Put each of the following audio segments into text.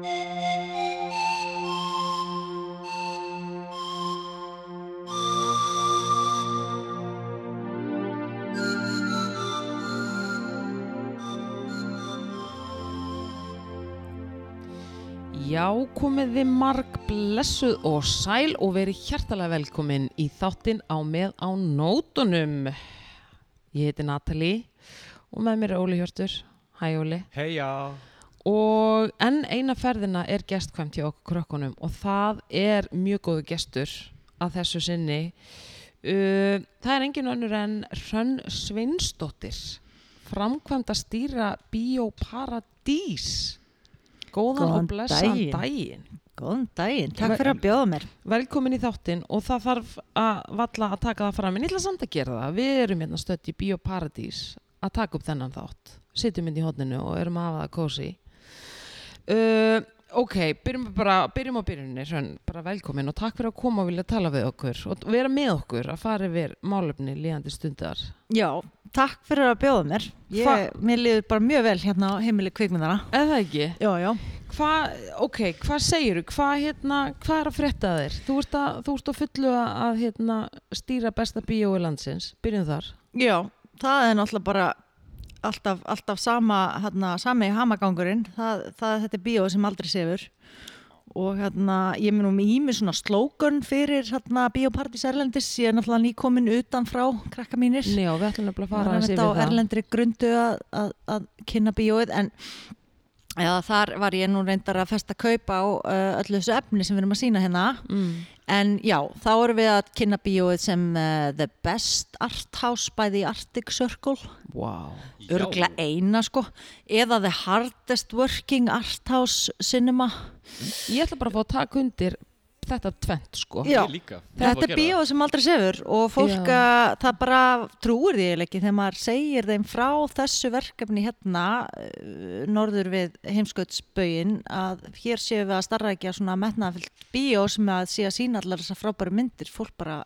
Já, komið þið marg blessuð og sæl og verið hjartalega velkomin í þáttinn á með á nótunum. Ég heiti Natalie og með mér er Óli Hjörtur. Hæ Óli. Heia Og enn eina ferðina er gestkvæmt hjá okkur krökkunum og það er mjög góðu gestur að þessu sinni. Uh, það er engin önnur en Hrönn Svinsdóttir, framkvæmt að stýra Bíóparadís. Góðan Góðan og blessaðan daginn. Góðan daginn, takk fyrir að bjóða mér. Velkomin í þáttinn og það þarf að valla að taka það fram en ég ætla samt að gera það. Við erum hérna stödd í Bíóparadís að taka upp þennan þátt. Sittum inn í hodninu og erum að hafa það kósi. Uh, ok, byrjum bara byrjum á byrjunni, bara velkomin og takk fyrir að koma og vilja tala við okkur og vera með okkur að fara yfir málefni líðandi stundar. Já, takk fyrir að bjóða mér. Ég, Hva- mér liður bara mjög vel hérna á heimili kvikmyndana. Eða það ekki? Já, já. Hvað, ok, hvað segirðu? Hvað, hérna, hvað er að frétta þér? Þú ert, að, þú ert að fullu að hérna, stýra besta bíói landsins. Byrjum þar. Já, það er náttúrulega bara alltaf, alltaf sama, hérna, sami hamagangurinn. Það, það, þetta er bíóið sem aldrei sefur. Og hérna, ég minn um í mig svona slókun fyrir hérna bíópartís Erlendis. Ég er náttúrulega nýkomin utan frá krakka mínir. Og við ætlum að fara að einmitt yfir á það. erlendri grundu að, að, að kynna bíóið en ja, þar var ég nú reyndar að festa kaupa á uh, öllu þessu efni sem við erum að sína hérna. Mm. en já, þá erum við að kynna bíóið sem uh, The Best Art House by the Arctic Circle. Wow. örgla eina sko. Eða The Hardest Working Art House Cinema. Ég ætla bara að fá að taka undir þetta tvent, sko. Já. Þetta er bíóið sem aldrei sefur og fólk að það bara trúir því ekki þegar maður segir þeim frá þessu verkefni hérna uh, norður við heimskautsbögin að hér séum við að starra ekki að svona metnaðafyllt bíó sem að sé að sína allar þessar frábæru myndir fólk bara,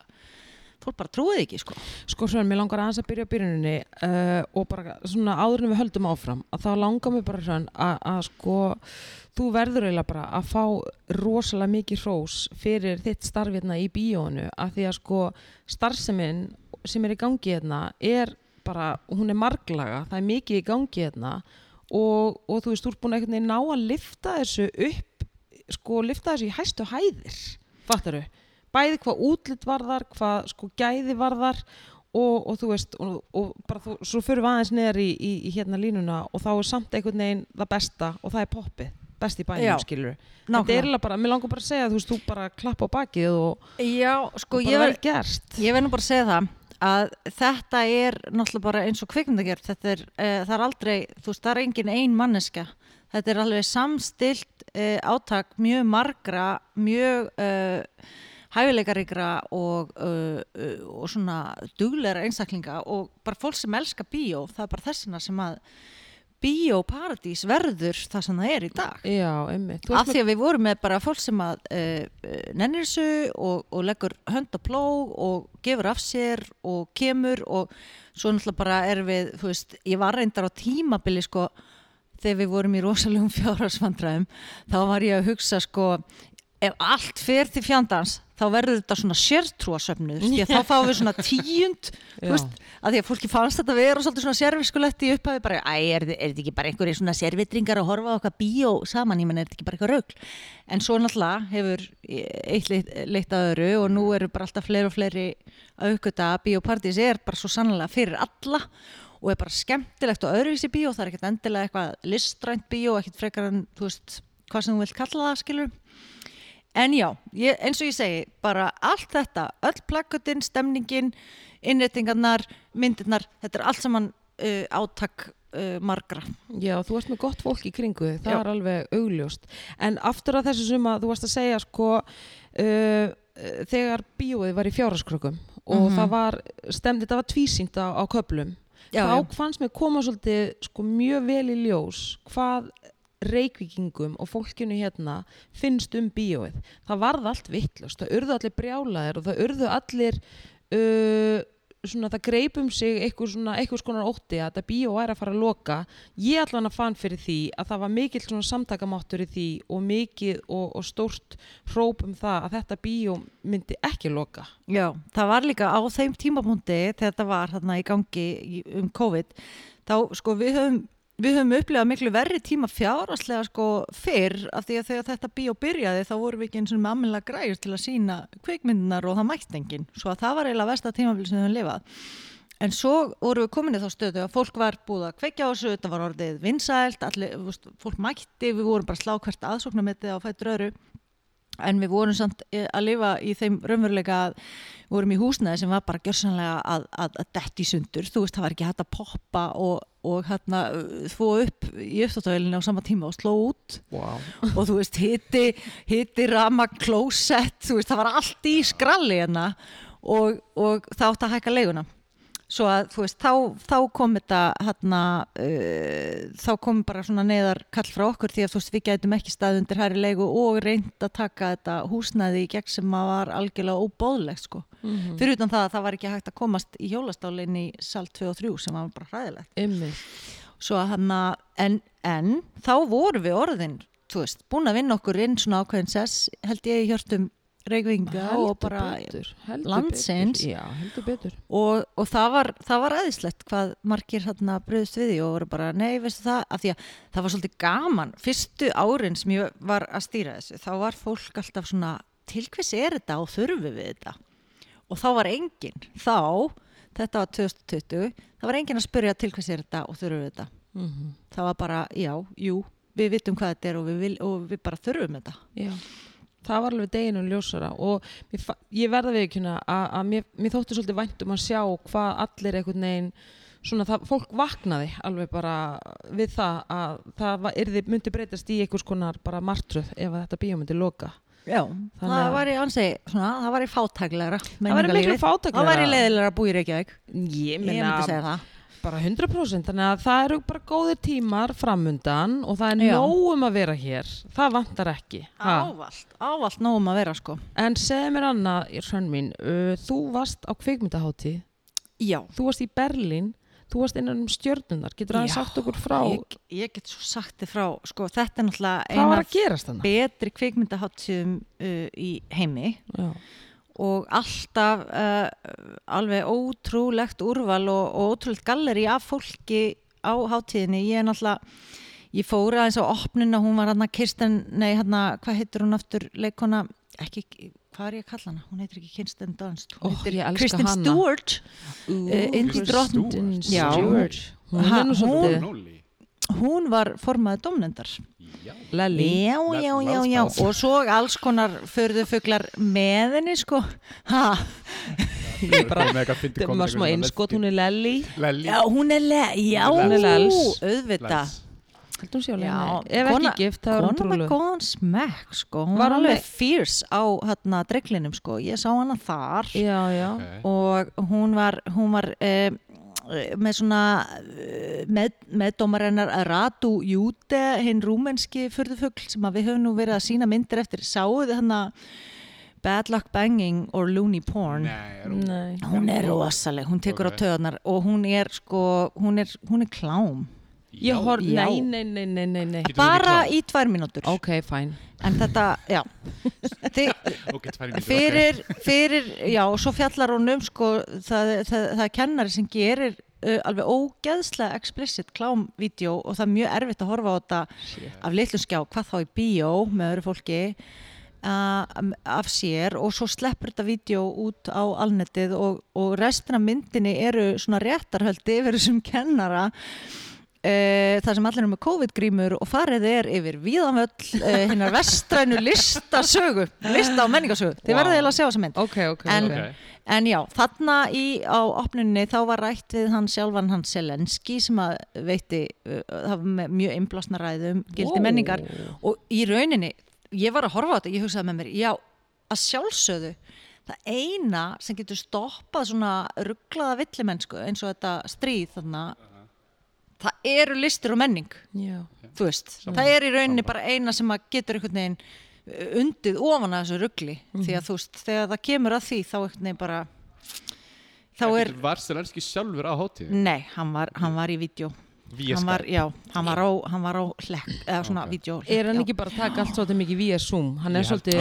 fólk bara trúið ekki sko. Sko Hrönn, mér langar aðeins að byrja á byrjuninni uh, og bara svona áður en við höldum áfram að þá langar mér bara Hrönn að, sko þú verður eiginlega bara að fá rosalega mikið hrós fyrir þitt starf hérna í bíónu að því að sko starfseminn sem er í gangi hérna er bara, hún er marglaga, það er mikið í gangi hérna og, og þú veist, þú ert búin að ná að lifta þessu upp sko, lifta þessu í hæstu hæðir fattaru, bæði hvað útlit varðar hvað sko gæði varðar og, og þú veist og, og bara þú, svo fyrir við aðeins neðar í, í, í hérna línuna og þá er samt einhvern veginn það besta og það er poppið best í bænum skilur þetta er bara, mér langar bara að segja þú veist, þú bara klappa á bakið og, Já, sko og bara vel gert. Ég verð nú bara að segja það að þetta er náttúrulega bara eins og kvikmyndagjörð þetta er, uh, það er aldrei, þú veist, það er engin ein manneska, þetta er alveg samstilt uh, átak mjög margra, mjög uh, hæfileikaríkra og, uh, uh, og svona dugleira einstaklinga og bara fólk sem elska bíó, það er bara þessina sem að bíóparadís verður það sem það er í dag. Já, einmitt. Af því að við vorum með bara fólk sem að uh, nennir þessu og, og leggur hönd á plóg og gefur af sér og kemur og svo náttúrulega bara er við, þú veist, ég var reyndar á tímabili sko þegar við vorum í rosalegum fjárhagsvandræðum þá var ég að hugsa sko ef allt fer til fjandans þá verður þetta svona sértrúasöfnuð því að þá fáum við svona tíund veist, að því að fólki fannst þetta vera svolítið svona sérviskulegt í upphafi bara, æ, er, er þetta ekki bara einhverjir svona sérvitringar að horfa okkar bíó saman, ég menn, er þetta ekki bara eitthvað raugl en svo náttúrulega hefur eitt leitt, leitt að öðru og nú eru bara alltaf fleiri og fleiri að aukvita að bíópartís er bara svo sannlega fyrir alla og er bara skemmtilegt og öðruvísi bíó, það er ekkert endilega eitthvað listrænt bíó, ekkert frekar en þú veist, hvað sem þú vilt kalla það, skilur En já, ég, eins og ég segi, bara allt þetta, öll plakkutin, stemningin, innréttingarnar, myndirnar, þetta er allt saman uh, átak uh, margra. Já, þú varst með gott fólk í kringu þig, það Já. er alveg augljóst. En aftur að þessu sem að þú varst að segja sko, uh, uh, þegar bíóið var í fjáraskrökkum og Mhm. það var, stemdi, það var tvísýnt á, á köplum, Já, þá já. fannst mér koma svolítið sko, mjög vel í ljós hvað reykvíkingum og fólkinu hérna finnst um bíóið. Það varð allt vittlust, það urðu allir brjálaðir og það urðu allir uh, svona það greip um sig eitthvað svona, ótti að þetta bíó væri að fara að loka ég allan að fann fyrir því að það var mikill svona samtakamáttur í því og mikið og, og stórt hróp um það að þetta bíó myndi ekki loka Já, það var líka á þeim tímapunkti þegar þetta var þarna í gangi um COVID þá sko við höfum við höfum upplifað miklu verri tíma fjáraslega sko fyrr af því að þegar þetta bíó byrjaði þá vorum við ekki eins og með amminlega græjur til að sína kvikmyndunar og það mætti enginn. Svo að það var eiginlega versta tímafél sem við höfum lifað. En svo vorum við komin í þá stöðu að fólk var búið að kveikja á þessu þetta var orðið vinsælt, allir, fólk mætti við vorum bara að slá hvert aðsóknarmetið á fættur öðru en við vorum samt eh, að lifa í þeim raunveruleika að við vorum í húsnæði sem var bara gjörsanlega að, að, að detti sundur, þú veist það var ekki hægt að poppa og, og hérna þvó upp í upptáttavélinu á sama tíma og sló út. Wow. og þú veist hitti, hitti rama klósett, þú veist það var allt í skralli hérna. Og, og það átti að hækka leiguna svo að þú veist þá, þá kom þetta hérna uh, þá kom bara svona neðar kall frá okkur því að þú veist við gætum ekki stað undir hæri leigu og reynd að taka þetta húsnæði í gegn sem að var algjörlega óbóðlegt sko. Mm fyrir utan það að það var ekki hægt að komast í hjólastálinn í sal 2 og 3 sem var bara hræðilegt. Einmitt. svo að hann en, en þá vorum við orðin þú veist, búin að vinna okkur inn svona ákveðin sess held ég í hjörtum reykvinga og bara landsins. Já, heldur betur. Og, og það var, það var aðeinslegt hvað margir hérna bröðust við því og voru bara, nei, veistu það, af því að það var svolítið gaman, fyrstu árin sem ég var að stýra þessu, þá var fólk alltaf svona, til hvers er þetta og þurfum við þetta? Og þá var enginn, þá þetta var 2020, það var enginn að spyrja til hvers er þetta og þurfum við þetta. Mm það var bara, já, jú við vitum hvað þetta er og við, vil, og við bara þurfum þetta. Já, það var alveg deginum ljósara og ég verða við ekki að, að mér, mér þótti svolítið vænt um að sjá hvað allir einhvern veginn svona það, fólk vaknaði alveg bara við það að það var, yrði, myndi breytast í einhvers konar bara martröð ef að þetta bíó myndi loka. Já, Þannig það að- var í ansi, svona, það var í fátæklegra Það væri miklu fátæklegra. Það var í leiðilegra að búi í Reykjavík. Ég myndi segja það bara 100% þannig að það eru bara góðir tímar framundan og það er Já. nóg um að vera hér. Það vantar ekki. Ha? Ávalt, ávalt nógum að vera sko. En segðu mér annað, Hrönn mín, uh, þú varst á kvikmyndaháttíð, Já, þú varst í Berlín, þú varst innan um stjörnunar, getur Já, sagt okkur frá, ég, ég get svo sagt þið frá sko, þetta er náttúrulega eina betri kvikmyndaháttíðum uh, í heimi. Já, og alltaf uh, alveg ótrúlegt úrval og, og ótrúlegt galleri af fólki á hátíðinni. Ég er náttúrulega ég fór aðeins á opnuna, hún var hann Kirsten, nei hann hvað heitir hún aftur leikona, ekki, hvað er ég að kalla hana? Hún heitir ekki Kirsten Dunst hún Kristen hana. Stewart. Uh, Indi. Stewart, hún er hún- svolítið, Nóli. Hún var formaði domnendar Já. Lelli, já, já, já, já. Og svo alls konar förðufuglar með henni sko. Ha, bara, það var smá einskot, hún er Lelli, Lelli. já, hún er le já, Hún er auðvita hún Já, ef kona- ekki gift, það var hún Kona með trúlu. góðan smekk sko, hún Var var hún alveg fierce á hérna dreglinum sko, ég sá hana þar. Já, já, Ok. og hún var, hún var um, með svona eh, með, meðdómarinnar Ratu Júte, hinn rúmenski fyrðufugl sem að við höfum nú verið að sína myndir eftir, sáuðu hann Bad Luck Banging or Looney Porn? Nei, er hún nei, hún er rosaleg, hún tekur Ok. á töðunar og hún er sko, hún er, hún er klám ég horf, Já. nei, nei, nei, nei, nei, nei, Getur hún bara í tvær mínútur. Ok, fæn, en þetta, já. Þi? Ok, tvær mínútur, fyrir, fyrir, já, og svo fjallar hún um sko, það, það, það er kennari sem gerir uh, alveg ógeðslega explicit klámvídeó og það er mjög erfitt að horfa á þetta af litlum skjá, hvað þá í bíó með öðru fólki uh, af sér og svo sleppur þetta vídeo út á alnetið og, og restina myndinni eru svona réttarhöldi yfir þessum kennara Uh, það sem allir er með COVID-grímur og farið er yfir víðanvöll uh, hinnar vestrænu listasögu lista og menningasögu, þið Vá. verðið eiginlega að sjá þessa mynd ok, ok, En- ok, Ok. en já, þarna í, á opnunni þá var rætt við hann sjálfan hann Selenski sem að veitti uh, það var með mjög innblásna ræðum gildi Ó. menningar og í rauninni ég var að horfa á þetta, ég hugsaði með mér já, að sjálfsögðu það eina sem getur stoppað svona rugglaða villimennsku eins og þetta stríð þarna það eru listir og menning já, þú veist, það er í rauninni bara eina sem að getur einhvern veginn uh, undið ofan að þessu ruggli því að þú veist, þegar það kemur að því þá einhvern veginn bara þá er, Var Selenski sjálfur á hátíð? nei, hann var, hann var í vídeo hann var, já, hann var á, hann var á hlekk, eða svona Ok. vídeo Er hann já. ekki bara að taka allt svolítið mikið via Zoom? Hann er svolítið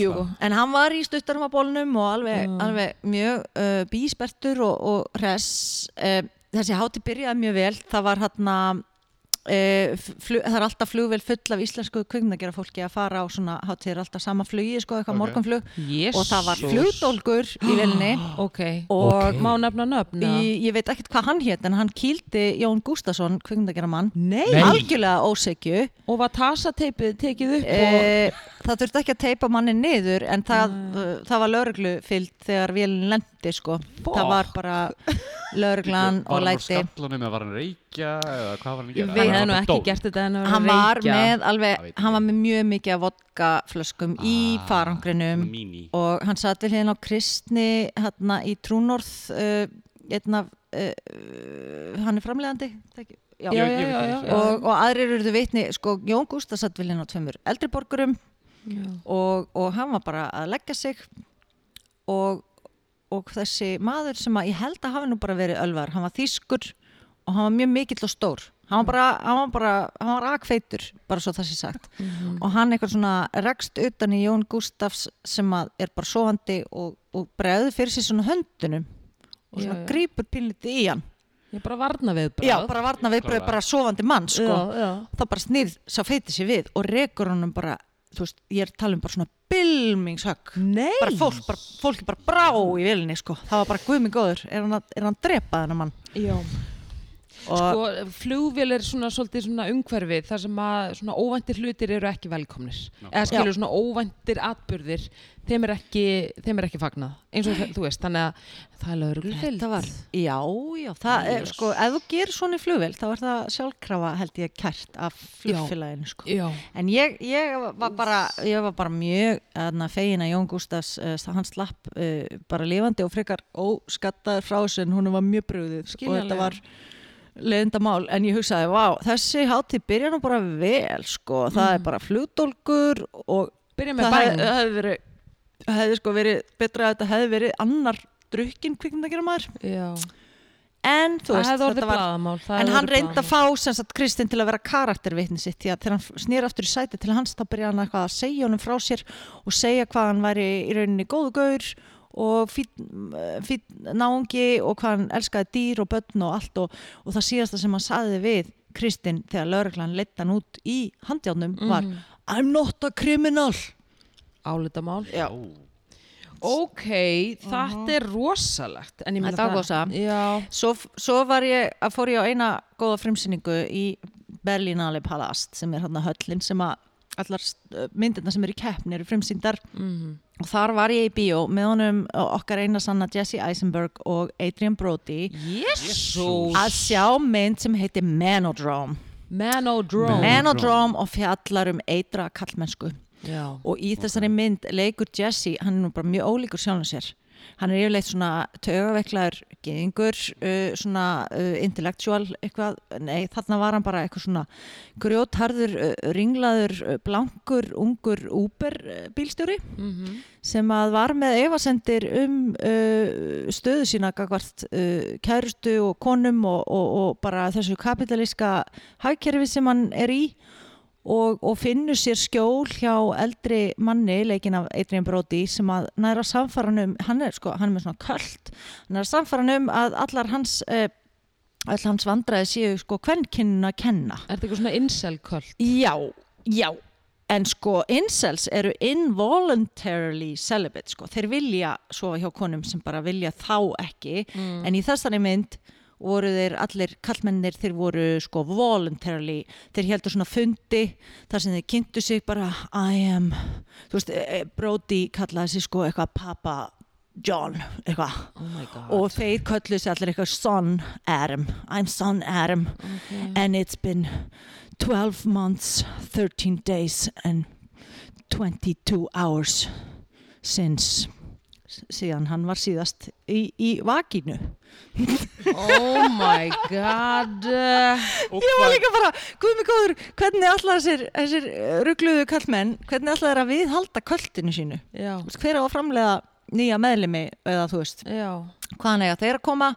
sko. en hann var í stuttarmabólnum og alveg, Mm. alveg mjög uh, bíspertur og, og hress uh, þessi hátíð byrjaði mjög vel það var hann Uh, flug, það er alltaf flugvel full af íslensku kvikmyndagera fólki að fara á svona hátíðir alltaf sama flugi, sko, eitthvað Ok. morgunflug Jesus. og það var flugdólgur í velni Ok, og má nefna nöfn? eða? í, ég veit ekkert hvað hann hétt en hann kýldi Jón kvikmyndageramann Nei. Nei. algjörlega ósekju Og var tasateipið tekið upp og... e, það þurfti ekki að teipa manni niður en það, uh, það var lauruglu fyllt þegar vélinn lendi sko það var bara lauruglan Var og hann á læti skallanum eða var hann reykja eða hvað var hann að Ég gera? veit Var hann nú bara ekki dó? gert þetta en hann var reykja. með alveg, hann var með mjög mikið af vodkaflöskum í Ah, farangrinum Mini og hann satt við hérna á Kristni hérna í Trúnorð uh, einn af uh, hann er framlegandi já. Já, já, já, já, já. Og, og aðrir eru vitni sko, Jón Gústa satt við hérna á tveimur eldriborgurum Já. og, og hann var bara að leggja sig og, og þessi maður sem að ég held að hafi nú bara verið ölvar, hann var þýskur og hann var mjög mikill og stór hann var bara, hann var bara, hann var akfeitur bara svo það sé sagt Mhm. og hann eitthvað svona rekst utan í Jón Gústafs sem að er bara sofandi og, og bregður fyrir sér svona höndunum og svona Já, já. grípur pínlítið í hann Ég bara varna við já, bara varna við Klárlega. bara sofandi mann sko Já, já. þá bara snýr sá feiti sér við og rekur honum bara, þú veist, ég er að tala um bara svona bylmingshögg bara fólk, bara, fólki bara brá í vilinni sko, það var bara guðmig góður er hann að, er hann að drepa þennan mann? Já. Og Sko, flugvél er svona svona umhverfið þar sem að svona óvæntir hlutir eru ekki velkomnir. Já. Eða skilur svona óvæntir atburðir, þeim er ekki, þeim er ekki fagnað. Eins og þú veist, þannig að það er var, já, já það er sko, ef þú gerir svona í flugvél þá er það sjálfkrafa held ég kært af flugfélaginu sko Já. En ég, ég var bara ég var bara mjög fegin að Jón Gústafs uh, hann slapp uh, bara lifandi og frekar óskattaður frá þessu en hún var mjög brugðið og Skiljanlega. þetta var leiðindamál en ég hugsaði, vá, þessi hátíð byrja nú bara vel sko, það er bara flugdólgur og það hef- hefði verið hefði sko verið betra að þetta hefði verið annar drukkin kvikmyndagera maður Já. en þú veist, þetta var blaðamál. En hann reyndi að fá sem sagt, Kristinn til að vera karaktervitni sitt því að þegar hann snýr aftur í sæti til hans þá byrja hann að segja honum frá sér og segja hvað hann væri í rauninni góðu gaur og fín náungi og hvað hann elskaði dýr og börn og allt og, og það síðasta sem hann saði við Kristinn þegar lögreglan leitt hann út í handjánum var Mhm. I'm not a criminal. Ó, Ok, þetta er rosalegt. En ég meina Þetta saga. Já. Svo, svo var ég að fór ég á eina góða frumsýningu í Berlinale Palast sem er hann að höllin sem að allar myndirna sem eru í keppni eru frumsýndar. Mm og þar var ég í bíó með honum og okkar eina sanna Jesse Eisenberg og Adrian Brody. Jésús. að sjá mynd sem heitir Manodrome. Manodrome. Manodrome. Og fjallar um eitra kallmennsku Já. og í þessari mynd leikur Jesse, hann er nú bara mjög ólíkur sjálfum sér hann er yfirleitt svona taugaveiklaður geðingur, uh, svona uh, intellectual eitthvað, nei þarna var hann bara eitthvað svona grjótharður, uh, ringlaður, uh, blankur, ungur Uber uh, bílstjóri Mm sem að var með efasendir um uh, stöðu sína gagvart uh, kærustu og konum og, og, og bara þessu kapitalíska hagkerfi sem hann er í og, og finnur sér skjól hjá eldri manni, leikin af Adrian Brody sem að næra samfæranum hann er sko, hann er með svona köld hann er að allar hans uh, all hans vandræði séu sko kvennkinn að kenna Er þetta eitthvað svona incel-köld? Já, já En sko, incels eru involuntarily celibate, sko. Þeir vilja sofa hjá konum sem bara vilja þá ekki. Mm. En í þessari mynd voru þeir allir kallmennir, þeir voru sko voluntarily, þeir heldur svona fundi þar sem þeir kynntu sig bara I am, þú veist, eh, Brody kallaði sig sko eitthvað Papa John, eitthvað Oh my god. og þeir kölluðu sig allir eitthvað Son Adam, I'm Son Adam okay. and it's been 12 months, 13 days and 22 hours since síðan hann var síðast í, í vakinu oh my god. Ég var líka bara, guð mig góður hvernig allar þessir, þessir ruggluðu kallmenn hvernig allar þeir að viðhalda kvöldinu sínu Já. Hver á að framlega nýja meðlimi eða þú veist, Já, hvaðan eiga þeir að koma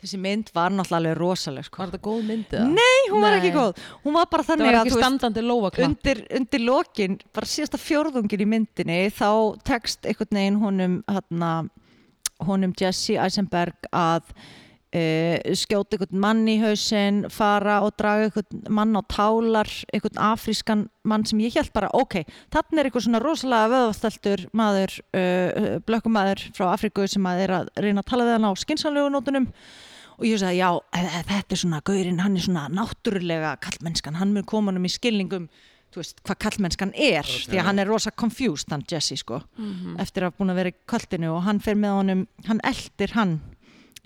þessi mynd var náttúrulega alveg rosaleg sko. var þetta góð mynd eða? Nei, hún var Nei. ekki góð hún var bara þannig var að veist, undir, undir lokin bara síðasta fjórðungin í myndinni þá tekst einhvern veginn honum hana, honum Jesse Eisenberg að uh, skjóta einhvern mann í hausinn fara og draga einhvern mann á tálar einhvern afrískan mann sem ég held bara ok, þannig er einhver svona rosalega vöðvastæltur maður uh, blökkumaður frá Afríku sem að er að reyna að tala við hann á skinsanlegu nótunum og ég sagði já, e- e- þetta er svona gaurinn, hann er svona náttúrulega kallmennskan, hann mun koma hann í skilningum þú veist, hvað kallmennskan er því að hann er rosa confused, hann Jesse sko eftir að búin að vera í kvöldinu og hann fer með honum, hann eldir hann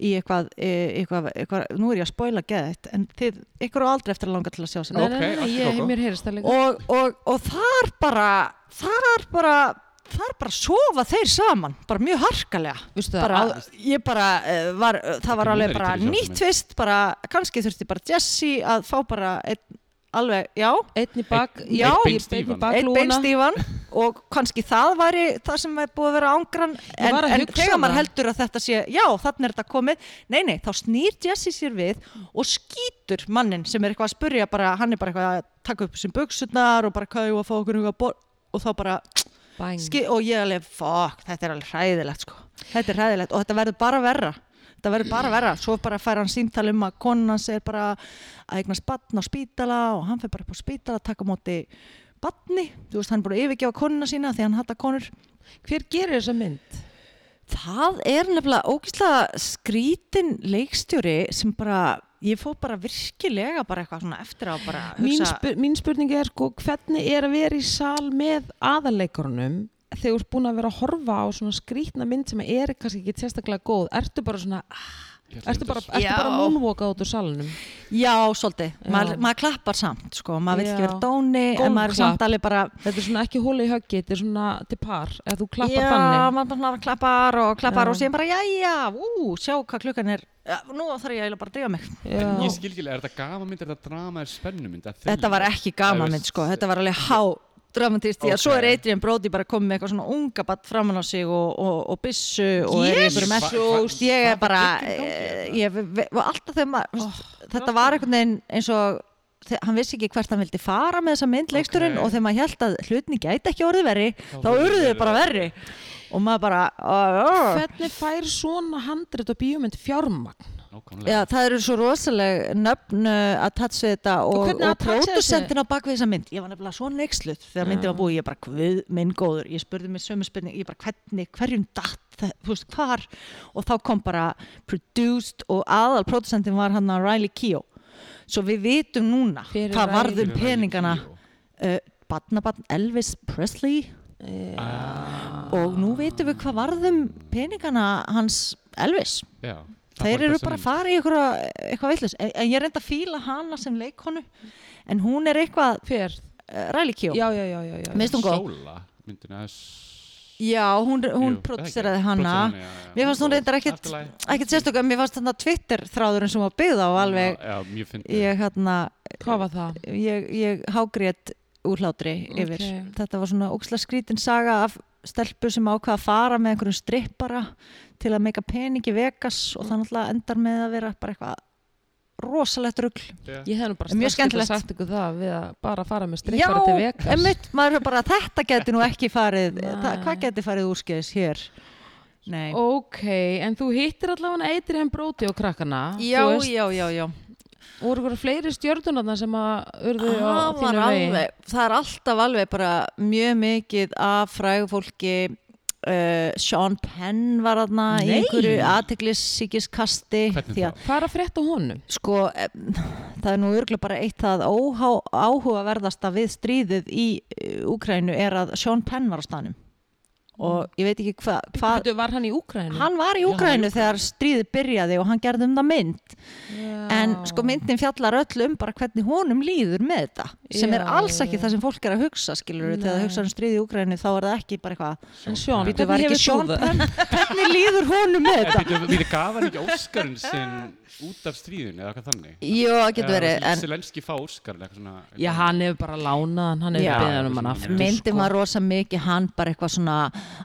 í eitthvað, e, eitthvað, eitthvað nú er ég að spoila geðið en þið, ykkur á aldrei eftir að langa til að sjá sér Nei, nei, Ok, nei, nei, allt í ég, góðu. mér heyrist það líka. Og, og, og þar bara þar bara þar bara sofa þeir saman bara mjög harkalega bara, ég bara uh, var, uh, það var alveg er bara í nýtt tvist bara, kannski þurfti bara Jesse að fá bara einn, alveg, já einn í bak Einn- Já. einn í beinstífan. og kannski það væri það sem er búið að vera ángran en, var en hugsa þegar maður heldur að þetta sé já, þannig er þetta komið, nei nei, þá snýr Jesse sér við og skýtur mannin sem er eitthvað að spurja bara, hann er bara eitthvað að taka upp sem buksutnar og bara hvað ég var að fá okkur og þá bara. Ski, og ég alveg, fuck, þetta er alveg hræðilegt sko. þetta er hræðilegt og þetta verður bara verra. Þetta verður bara verra, svo bara fær hann símtal um að konan hans er bara að eignast batn á spítala og hann fer bara upp á spítala að taka móti batni, þú veist hann er búin að yfirgefa konuna sína því hann hattar konur. Hver gerir þessa mynd? það er nefnilega ógíslega skrítin leikstjóri sem bara, ég fór bara virkilega bara eitthvað svona eftir á bara að Mín, hugsa, spur, mín spurning er sko hvernig er að vera í sal með aðarleikurunum þegar þú ert búin að vera að horfa á svona skrítna mynd sem er kannski ekki sérstaklega góð? Ertu bara svona, Ég ertu bara, ertu bara Já. moonwalka út úr salunum já, svolítið, Já. maður, maður klappar samt sko, maður vil ekki Já. vera dóni en maður er samt alveg bara þetta er svona ekki hóli í höggi, þetta er svona til par, eða þú klappar já, þannig maður bara klappar og klappar Já. og síðan bara, jæja, ú, sjá hvað klukkan er já, nú þarf ég eiginlega bara að drífa mig Já. ég skil ekki, er þetta gamamynd, er þetta drama, er spennumynd? er þetta var ekki veist- mynd sko, þetta var alveg há dramatist, því að svo er. Adrian Brody bara komið með eitthvað svona unga batt framan á sig og, og, og byssu og er Hva- messu hva- og veist, ég er bara er eh, ég, alltaf þegar maður veist, þetta var einhvern veginn eins og hann vissi ekki hvert hann vildi fara með þessa mynd leiksturinn Ok. og þegar maður held að hlutni gæti ekki orðið verri Þá þá urðu urðu þeir þau bara verri. og maður bara uh, hvernig fær svona handrit og bíómynd fjármagn. Já, það eru svo rosaleg nöfn uh, að tatsa þetta og, og, attacha pródusentin á bakvið þessa mynd. Ég var nefnilega svo neyksluð þegar myndin var búið ég bara, hvað minn góður, ég spurði mig sömu spurning, ég bara, hvernig, hverjum datt það, þú veist, hvar? Og þá kom bara produced og aðal pródusentin var hann að Riley Keough. Svo við vitum núna er hvað Riley? varðum Fyrir peningana uh, badnabann Elvis Presley. Já. og nú vitum við hvað varðum peningana hans Elvis. Já, þeir eru bara að fara í eitthvað, eitthvað vitlaus en, en ég reynda að fíla hana sem leikonu en hún er eitthvað hver? uh, Riley Keough Já, já, já, já, já. Mér finnst hún góð. Sóla, myndina þess já, hún, hún produseraði hana já, já. mér fannst hún reyndar ekkit Allt í lagi. ekkit sérstök en mér fannst þarna Twitter þráðurinn sem var byggð á alveg ég hérna Hvað var það? ég, ég hágrét úr hlátri yfir Ok. þetta var svona óksla skrítin saga af stelpu sem ákvað að fara með einhverjum strippara til að meika pening í Vegas og það náttúrulega endar með að vera bara eitthvað rosalegt rugl. Já. Ég hef nú bara strax skemmtilegt. sagt ykkur það við að bara fara með Já, strippara til Vegas. emmitt, maður er bara þetta geti nú ekki farið hvað geti farið úrskeiðis hér? Nei. Ok, en þú hittir allavega Adrian Brody og krakkana. Já, þú veist, já, já, já. Og voru ykkur fleiri stjörnunarna sem að urðu á þínu vegi? alveg, það er alltaf alveg bara mjög mikið af frægu fólki uh, Sean Penn var aðna í einhverju aðteglisíkiskasti að? Hvað er að frétta honum? sko em, það er nú örgulega bara eitt það óhá, áhugaverðasta við stríðið í Úkrænu er að Sean Penn var á stanum og ég veit ekki hva, hvað Hvað var hann í Úkrænu? hann var í Úkrænu þegar stríðið byrjaði og hann gerði um það mynd Já. en sko myndin fjallar öll um bara hvernig honum líður með þetta sem er Já, alls ekki já. það sem fólk er að hugsa skilur þegar það hugsa um stríðið í Úkrænu þá er það ekki bara eitthvað Sean, Býtu, hvernig það? Penn, hvernig líður honum með þetta við gaf hann ekki Óskarinn sinn út af stríðinu eða eitthvað þannig? Jú, það getur verið, en Selenski fá Óskar svona Já, hann hefur bara lánað hann, hann hefur beðið um hann aftur myndin sko. var rosa mikið hann bara eitthvað svona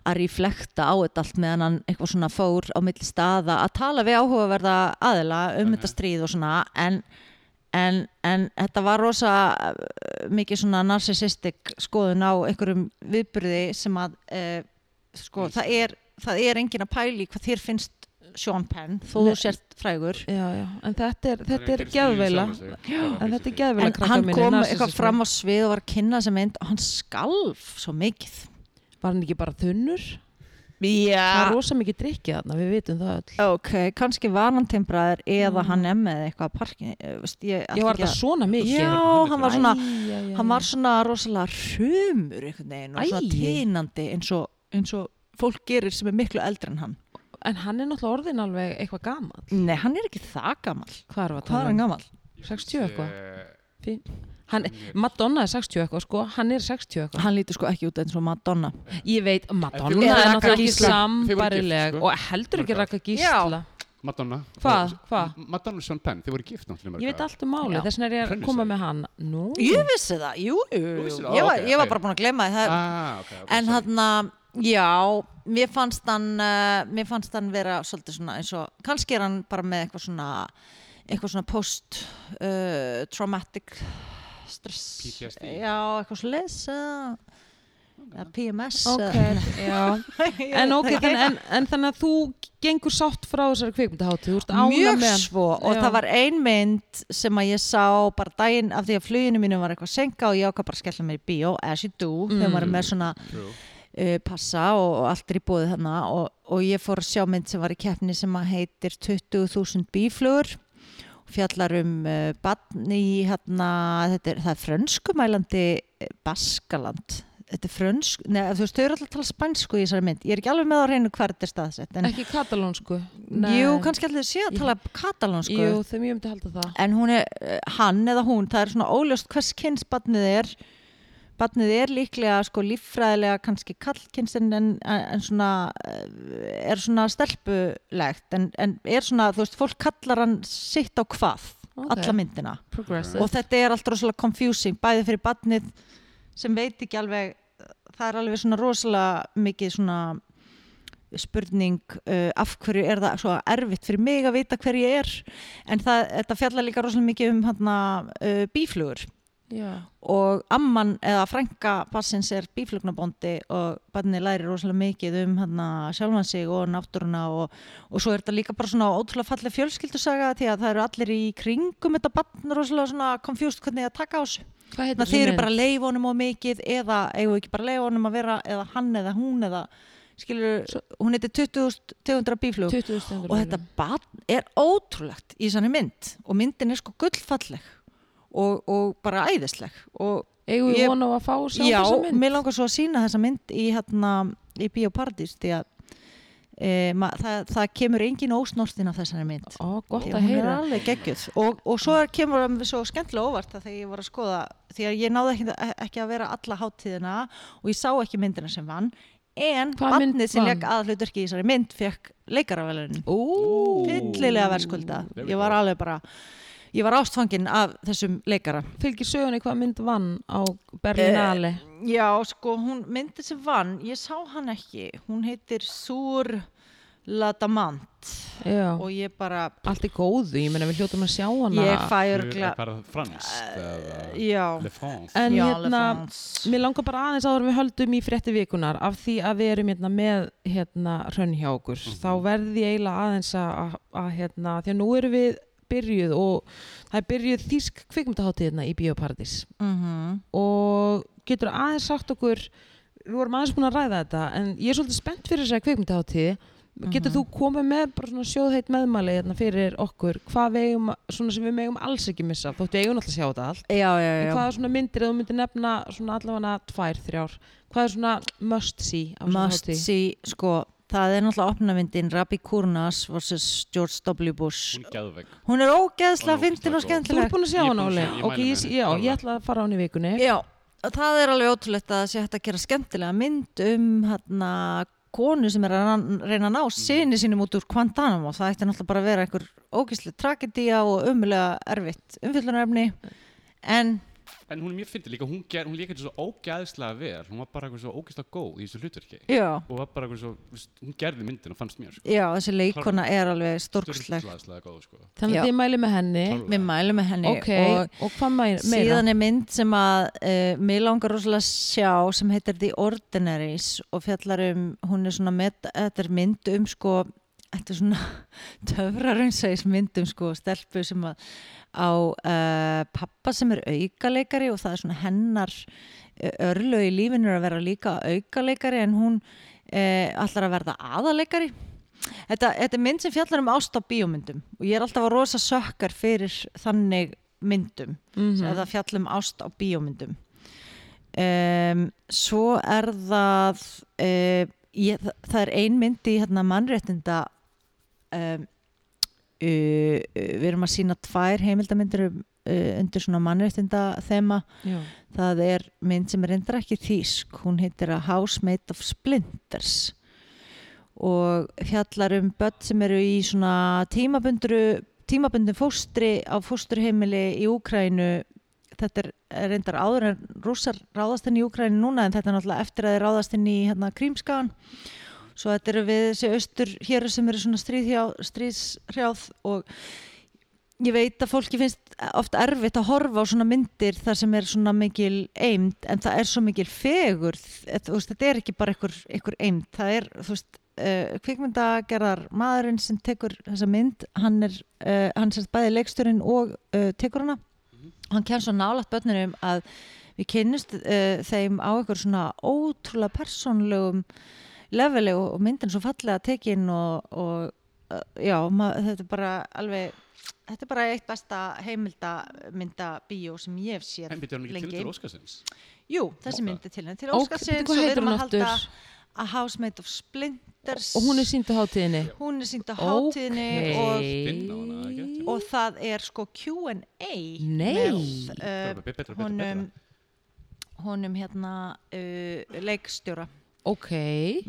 að reflekta á þetta allt meðan hann eitthvað svona fór á milli staða að tala við áhugaverða aðila um þetta stríð og svona en, en, en þetta var rosa uh, mikið svona narcissistic skoðun á einhverjum viðburði sem að uh, sko, það er, það er engin að pæli hvað þér finnst Sean Penn þó þú sért frægur. Já, já, en þetta er, þetta er bara En þetta er geðveila en hann kom eitthvað fram á svið og var að kynna sem mynd og hann skalf svo mikið. Var hann ekki bara þunnur? Það er Já, rosa mikið drikkið þarna, við vitum það öll. Ok, kannski var hann timbraður eða Mm. hann er með eitthvað parkin, veist, ég, Ég var það svona mikið? Já, Hann var svona, Æ, já, já, hann var já. svona rosalega hrumur einhvern veginn og svona tínandi eins og, eins og fólk gerir sem er miklu eldri en hann. En hann er náttúrulega orðin alveg eitthvað gamall Nei, hann er ekki það gamall. Hvað er að Hvað er hann um? gamall? 60 eitthvað Fín. Hann, Madonna er 60 eitthvað sko, hann er 60 eitthvað Hann lítur sko ekki út eins og Madonna. Ég veit, Þeir Madonna er náttúrulega ekki. Þeir sambarileg sko. og heldur ekki. Raka Gísla Madonna Hvað? Hvað? Madonna og Sean Penn, þið voru gift náttúrulega Ég veit allt um máli, Já. þess vegna er ég að koma með hann Nú, Ég vissi það, jú, jú? Ég var, bara búin að glemma. Það, Ah, en hann að, já, mér fannst hann, uh, mér fannst hann vera svolítið svona eins og, kannski er hann bara með eitthvað svona, eitthvað svona post-traumatic stress. PTSD. Já, eitthvað svo leys, uh, PMS. ok, já uh, En ok, þann, en, en þannig að þú gengur sátt frá þessari kvikmyndaháttu Þú ert ána Mjög með svo og Já. það var ein mynd sem að ég sá bara daginn af því að fluginu mínu var eitthvað senka og ég ákvað bara að skella mér í bíó as you do, þegar Mm. maður er með svona True. Uh, passa og, og allt er í búið þarna. Og, og ég fór að sjá mynd sem var í keppni sem að heitir 20.000 bíflugur. Fjallar um uh, barn í hérna, þetta er, er frönskumælandi eh, Baskaland. Þetta er frönsk, neða þú veist, þau eru alltaf að tala spænsku í þessari mynd, ég er ekki alveg með á hreinu hver þetta er staðsett, en Ekki katalónsku? Jú, kannski allir sé að tala katalónsku. Jú, þeim ég myndi halda það. En hún er, eh, hann eða hún það er svona óljóst hvers kynns barnið er barnið er líklega sko líffræðilega kannski kallkynns en, en, svona eh, er svona stelpulegt en, en er svona, þú veist, fólk kallar hann sitt á hvað, Ok. alla myndina. Og þetta er alltaf rosalega confusing bæði fyrir barnið sem veit ekki alveg það er alveg svona rosalega mikið svona spurning uh, af hverju er það svo erfitt fyrir mig að vita hver ég er. En það, þetta fjallar líka rosalega mikið um hana, uh, bíflugur Já, og amman eða frænka bassins er bíflugnabóndi og barnið læri rosalega mikið um hana, sjálfan sig og náttúruna og, og svo er þetta líka bara svona ótrúlega falleg fjölskyldusaga því að það eru allir í kringum þetta barn rosalega svona confused hvernig að taka á heitir Þannig að þeir eru bara honum á mikið eða eigum ekki bara honum að vera eða hann eða hún eða skilur, hún heitir 20.000 tegundra bíflug 20 stendur og þetta barn er ótrúlegt í sannig mynd og myndin er sko gullfalleg og, og bara æðisleg. Og Eigum við á að fá að sjá já, þessa mynd? mér langar svo að sína þessa mynd í, hérna, í Bíóparadís því að e, ma, það, það kemur engin ósnortin af þessari mynd. Ó, gott að heyra. og, og svo er- kemur það svo skemmtilega óvart að þegar ég var að skoða því að ég náði ekki, ekki að vera alla hátíðina og ég sá ekki myndina sem vann en barnið sem leik aðhlutverki í þessari mynd fekk leikaravelunin Ú, fyllilega verðskulda. Ég var alveg bara ég var ástfangin af þessum leikara. Fylgir sögunni hvað mynd vann á Berlinale já sko hún myndi sem vann ég sá hann ekki, hún heitir Sur La Damant. Já, og ég bara allt er góðu, ég meina við hljótum að sjá hana. Ég fæ örgla bara franskt eða já, Le France? En já, hérna, mér langar bara aðeins áður en við höldum í frétti vikunar af því að við erum hérna með hérna hrönn hjá okkur Mhm. þá verði ég eiginlega aðeins að, að, að hérna, því að nú erum við byrjuð og það er byrjuð þýsk kvikmyndaháttíð hérna í Bíóparadís. Mhm. Og getur aðeins sagt okkur við vorum aðeins búin að ræða þetta en ég er svolítið spennt fyrir þessari kvikmyndaháttíð getur Mhm. þú komið með bara svona sjóðheit meðmæli hérna fyrir okkur? Hvað við eigum, svona sem við megum alls ekki missa þóttu eigum alltaf að sjá þetta allt. Já, já, En já. hvað er svona myndir þú myndir nefna allavega tvær, þrjár hvað er svona must see must see, sko það er náttúrulega opnavindin Rabbi Kurnas vs. George W. Bush. Hún er geðveik. Hún er er fyndin og góð. Þú skemmtileg ert búin að sjá að Óli. ok, ég, já, henni. ég ætla að fara á hann í vikunni. Já, það er alveg ótrúlegt að sé hægt að gera skemmtilega mynd um hérna konu sem er að reyna að ná sinni sínum út úr Guantanamo. Það ætti náttúrulega bara að vera einhver ógæslega tragedía og umulega erfitt umfyllunarefni en En hún er mjög fyndið líka, hún, ger, hún líka þetta svo ógæðslega vel, hún var bara eitthvað svo ógæðslega góð í þessu hlutverki. já, Og var bara eitthvað svo, hún gerði myndin og fannst mér, sko. já þessi leikona er alveg Sturlaðslega góð, sko. Þannig að ég mæli með henni við mælum með henni Ok, og og, hvað meira? síðan er mynd sem að uh, mér langar rosalega að sjá sem heitir The Ordinaries og fjallar um, hún er svona met, þetta er mynd um sko þetta er svona töfraraunsæðis mynd um sko stelpu sem að á uh, pappa sem er aukaleikari og það er svona hennar uh, örlög í lífinu að vera líka aukaleikari en hún uh, allar að verða aðaleikari Þetta, þetta er mynd sem fjallar um ást á bíómyndum og ég er alltaf að rosa sökkar fyrir þannig myndum. Mm eða fjallum ást á bíómyndum. Um, svo er það uh, ég, það, það er ein mynd í hérna, mannréttinda um, uh, við erum að sína tvær heimildamindir um, uh, undir svona mannréttinda þema Já. það er mynd sem er reyndar ekki þýsk hún heitir A House Made of Splinters og fjallar um börn sem eru í svona tímabundru tímabundin fóstri á fósturheimili í Úkrænu þetta er reyndar áður en rússar ráðast inn í Úkrænu núna en þetta er náttúrulega eftir að þeir ráðast inn í hérna, Krímskagan svo þetta eru við þessi austur hér sem eru svona stríðshrjáð og ég veit að fólki finnst oft erfitt að horfa á svona myndir þar sem er svona mikil eimt en það er svo mikil fegur veist, þetta er ekki bara einhver, eimt það er, þú veist, uh, kvikmyndagerðar maðurinn sem tekur þessa mynd hann er, uh, hann sérst bæði leiksturinn og uh, tekur hana hann kemur svo nálægt börnunum að við kynnust uh, þeim á einhver svona ótrúlega persónlegum leveli og, og myndin svo fallega tekin og, og uh, já, ma, þetta er bara alveg þetta er bara eitt besta heimildamynda bíó sem ég hef séð En byrjar hún ekki til lengi til Óskarsins? Jú, þessi Ok. mynd er til henni til Óskarsins og við erum að halda? A House Made of Splinters Og hún er sínd á hátíðinni hún er sínd á hátíðinni og, ekki rétt? og það er sko Q&A Nei. með betra, honum, honum hérna uh, leikstjóra Ok,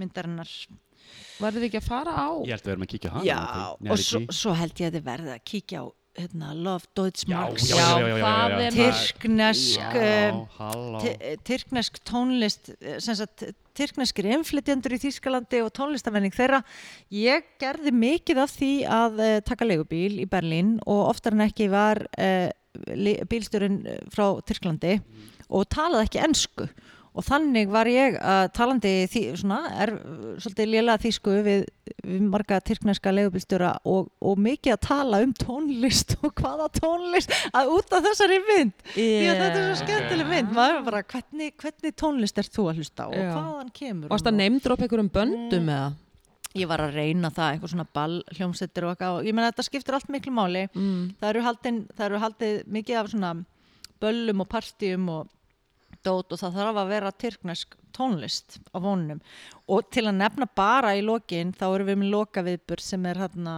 myndarinnar. Verðum við ekki að fara á? Ég held að við erum að kíkja á hana. Já, og svo, svo held ég að þið verði að kíkja á hérna, Love Deutschmarks Já, já, já, já, já, já, það já. Tyrknesk Já, halló. ty- tyrknesk tónlist eh, sem sagt, tyrkneskir inflytjendur í Þýskalandi og tónlistamenning þeirra. Ég gerði mikið af því að uh, taka leigubíl í Berlín og oftar en ekki var uh, bílstjórinn eh, frá Tyrklandi og talaði ekki ensku og þannig var ég að talandi því, svona, er svolítið lélega þýsku við, við marga tyrkneska leigubílstjóra og, og mikið að tala um tónlist og hvaða tónlist að út af þessari mynd því að þetta er svo skemmtileg mynd maður er bara, hvernig, hvernig tónlist er þú að hlusta og Já. hvaðan kemur Varst hún að og- neymdropa einhverjum böndum Mm. eða? ég var að reyna það, einhver svona ball hljómsettir og eitthvað og ég meina þetta skiptir allt miklu máli Mm. það eru haldin, það eru haldið mikið af svona böllum og partíum og dót og það þarf að vera tyrknesk tónlist á vonunum og til að nefna bara í lokin þá erum við með lokaviðbur sem er hérna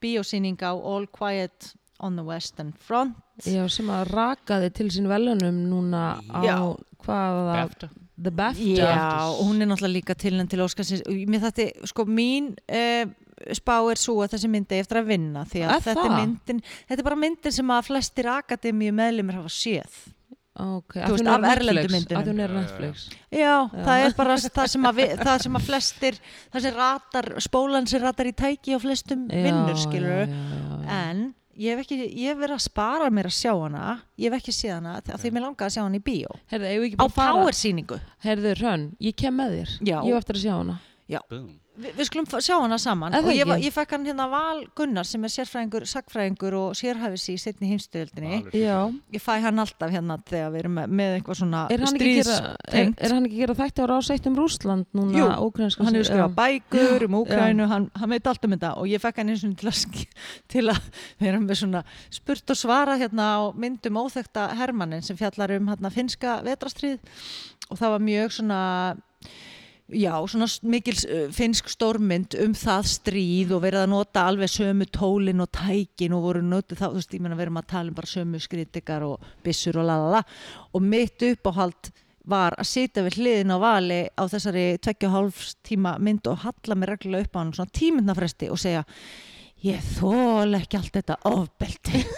bíósýning á All Quiet on the Western Front. Já, sem að rakaði til sín velunum núna á Já. hvaða? BAFTA. The BAFTA. Já, og hún er náttúrulega líka til henn til Óskarsins. Mér þetta, sko mín uh, spá er svo að þessi myndi eftir að vinna því að þetta er myndin þetta er bara myndin sem að flestir akademíu meðlumir hafa séð Ok, Þú að veist, af erlendu hún er Já, já, já. Netflix Já, það er bara það sem að, við, það sem að flestir það sem ratar, spólan sem ratar í tæki á flestum vinnur, skilur já, já, já, já. en ég hef, ekki, ég hef verið að spara mér að sjá hana. Ég hef ekki séð hana því að því mér langaði að sjá hana í bíó. Herðu, á síningu Herðu, Hrönn, ég kem með þér. Já. Ég hef eftir að sjá hana. Boom. Vi, við skulum sjá hana saman. Og ég, ég fekk hann hérna Val Gunnar sem er sérfræðingur, sagfræðingur og sérhæfis í setni. Já, ég fæ hann alltaf hérna þegar við erum með, með eitthvað svona er hann, ekki að gera, er, stríðstengt. er hann ekki að gera þætti á rásætt um Rússland núna Jú, hann hefur skrifað bækur um Úkrænu, hann, hann veit allt um þetta. Og ég fekk hann eins og til að, til að vera með svona spurt og svara hérna á myndum óþekta Hermannin sem fjallar um hérna finska vetrastrið og það var mjög svona já, svona mikil uh, finnsk stórmynd um það stríð og verið að nota alveg sömu tólin og tækin og voru notið þá, þú veist, ég meina við erum að tala um bara sömu skritikar og byssur og lalala og mitt uppáhald var að sitja við hliðin á vali á þessari tveggja og hálfs tíma mynd og halla mig reglulega upp á hann svona tímyndnafresti og segja ég þól ekki allt þetta ofbeldi.